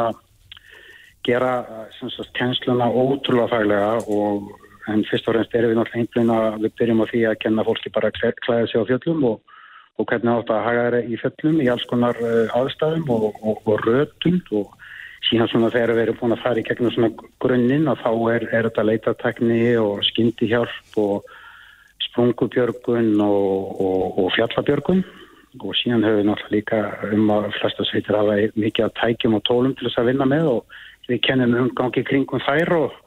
Speaker 10: gera sagt, kennsluna ótrúlega fælega og en fyrst og reynst erum við náttúrulega einblina við byrjum á því að kenna fólki bara að klæða sig á fjöllum og, og hvernig átt að haga þeirra í fjöllum í alls konar uh, aðstæðum og, og, og rötum og síðan svona þegar við erum búin að fara í gegnum svona grunninn og þá er, er þetta leitatekni og skyndihjálp og sprungubjörgun og, og, fjallabjörgun. Og síðan höfum við náttúrulega líka um að flesta sveitir hafa mikið að tækjum og tólum til þess að vinna með og við kennum umgangi kringum þær og,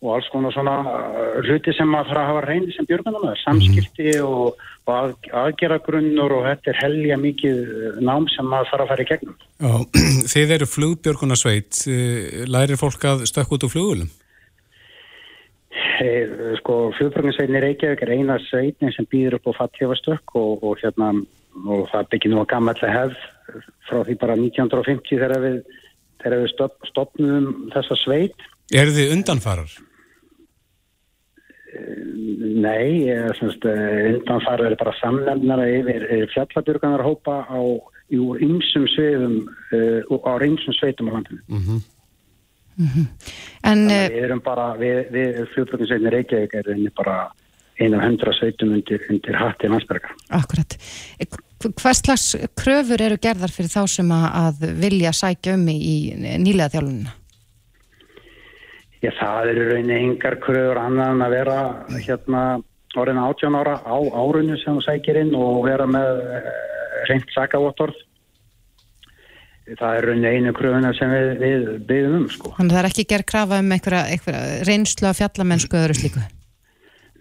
Speaker 10: og alls konar svona uh, hluti sem að fara að hafa reyni sem björgunum er, samskipti og, að, aðgeragrunnur og þetta er helja mikið nám sem að fara að fara í gegnum.
Speaker 2: Já, þið eru flugbjörgunarsveit, eh, lærir fólk að stökk út úr flugulum?
Speaker 10: Hey, sko, flugbrögninsveitin í Reykjavík er eina sveitin sem býður upp á fattjöfastökk og, og hérna og það byggir nú að gammallega hefð frá því bara 1950 þegar við, við stopnum þessa sveit.
Speaker 2: Er þið undanfarar?
Speaker 10: Nei, undanfarar er bara samlefnara yfir fjallabjörganarhópa á ymsum sveitum á ymsum sveitum á landinu. Mm -hmm. Mm -hmm. en, eh, við erum bara, við, við fljóðbrökninsveitin Reykjavík er einnig bara einu af hundra sveitum undir, undir hatti landsbergar.
Speaker 3: Akkurat. Hvers slags kröfur eru gerðar fyrir þá sem að vilja sækja um í nýlega þjálfununa?
Speaker 10: Já, það eru rauninni yngar kröfur annað en að vera hérna orðin 18 ára á árunni sem þú sækir inn og vera með eh, reynd sakavottorð það er rauninni einu kröfuna sem við, við byggum um sko.
Speaker 3: Þannig að það er ekki gerð krafa um einhverja, einhverja reynslu af fjallamennsku öðru slíku?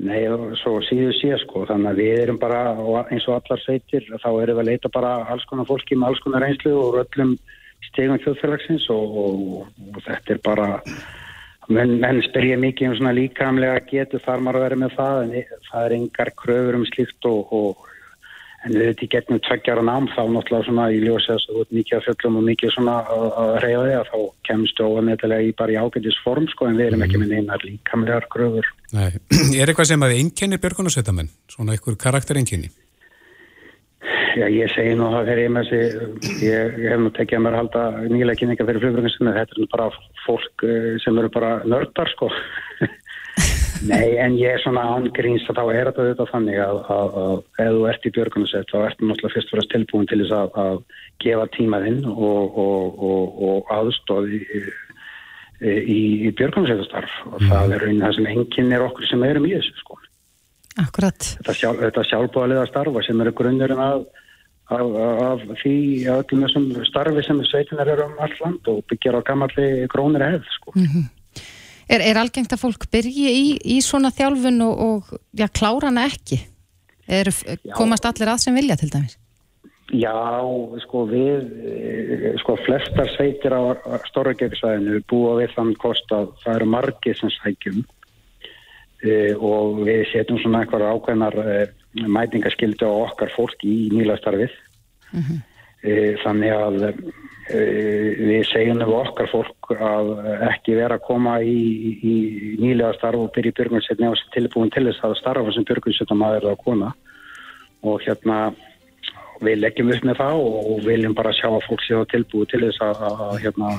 Speaker 10: Nei, svo síðu síða sko, þannig að við erum bara eins og allar sveitir, þá erum við að leita bara alls konar fólki með alls konar reynslu og öllum stegum þjóðfélagsins og, og, og þetta er bara menn, menn spyrja mikið um svona líkamlega getur þar maður að vera með það en það er engar kröfur um slíkt og, og en við veitum gegnum tveggjara nám þá náttúrulega svona í ljósi að þú ert mikið að fjöllum og mikið svona að, að reyða þig að þá kemstu óanetilega í bara í ágætis form sko en við erum ekki með einar líkamlegar gröfur.
Speaker 2: Nei, er eitthvað sem að einkennir björgunarsveitamenn? Svona einhver karaktereinkenni?
Speaker 10: Já, ég segi nú að ég með þessi, ég, hef nú tekið að mér halda nýlega kynninga fyrir flugbröðinsinni, þetta er bara fólk eh, sem eru bara nördar sko. Nei, en ég er svona ángríns að þá er þetta auðvitað þannig að, að, að ef þú ert í björgunarsett þá ertu náttúrulega fyrst og fremst tilbúin til þess að, að gefa tímaðinn og, og, og, og aðstóð í, í, í björgunarssettastarf og það er raunin það sem enginn er okkur sem erum í þessu sko.
Speaker 3: Akkurat.
Speaker 10: Þetta, sjálf, þetta sjálfbúðaliða starfa sem eru grunnurinn af, af, af því að öllum þessum starfi sem sveitinar eru um all land og byggjar á gammalli grónir hefð sko. Mm -hmm.
Speaker 3: Er, er algengt að fólk byrji í, í svona þjálfun og, og já, klára hana ekki? Er, komast allir að sem vilja til dæmis?
Speaker 10: Já, sko við, sko flestar sveitir á Storrögjöksvæðinu búa við þann kost að það eru margir sem sækjum og við setjum svona eitthvað ákveðnar e, mætingaskildu á okkar fólk í nýlastarfið. Mm -hmm. e, þannig að Eh, við segjum við okkar fólk að ekki vera að koma í, í nýlega starf og byrja í björgunsveitni og tilbúin til þess að starfa sem björgunsveitna maður og kona og hérna við leggjum upp með það og viljum bara sjá að fólk séu tilbúið til þess að, að, hérna,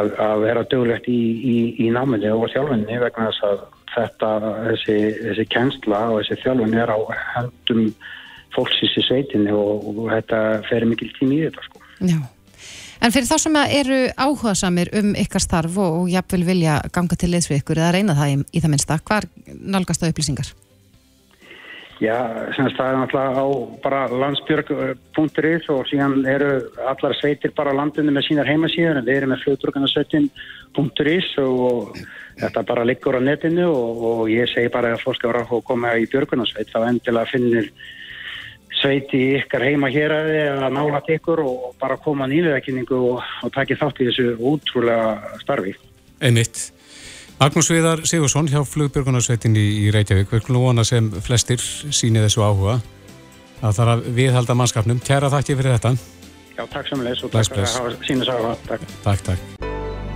Speaker 10: að, að vera dögulegt í, í, í náminni og sjálfunni vegna þess að þetta, þessi, þessi kennsla og þessi þjálfunni er á hendum fólksins í sveitinni og, og þetta ferir mikil tími í þetta sko.
Speaker 3: Já. En fyrir þá sem eru áhuga samir um ykkar starf og, og jafnvel vilja ganga til leðsvið ykkur eða reyna það í, í það minnsta, hvar nálgast það upplýsingar?
Speaker 10: Já, semst það er náttúrulega á bara landsbjörg.is og síðan eru allar sveitir bara landinu með sínar heimasíður en við erum með fljóðbjörgunarsveitin.is og þetta bara liggur á netinu og, og ég segi bara að er að koma í björgunarsveit. Þá endilega finnir sveiti ykkar heima hér að eða nála til ykkur og bara koma nýlegakinningu og, og taki þátt í þessu útrúlega starfi.
Speaker 2: Einmitt. Magnús Viðar Sigursson hjá flugbjörgunarsveitin í, í Reykjavík. Við klúna sem flestir síni þessu áhuga að það er að viðhalda mannskapnum. Kæra þakki fyrir þetta.
Speaker 10: Já, takk samanleis og takk fyrir að hafa sína sáða
Speaker 2: Takk, takk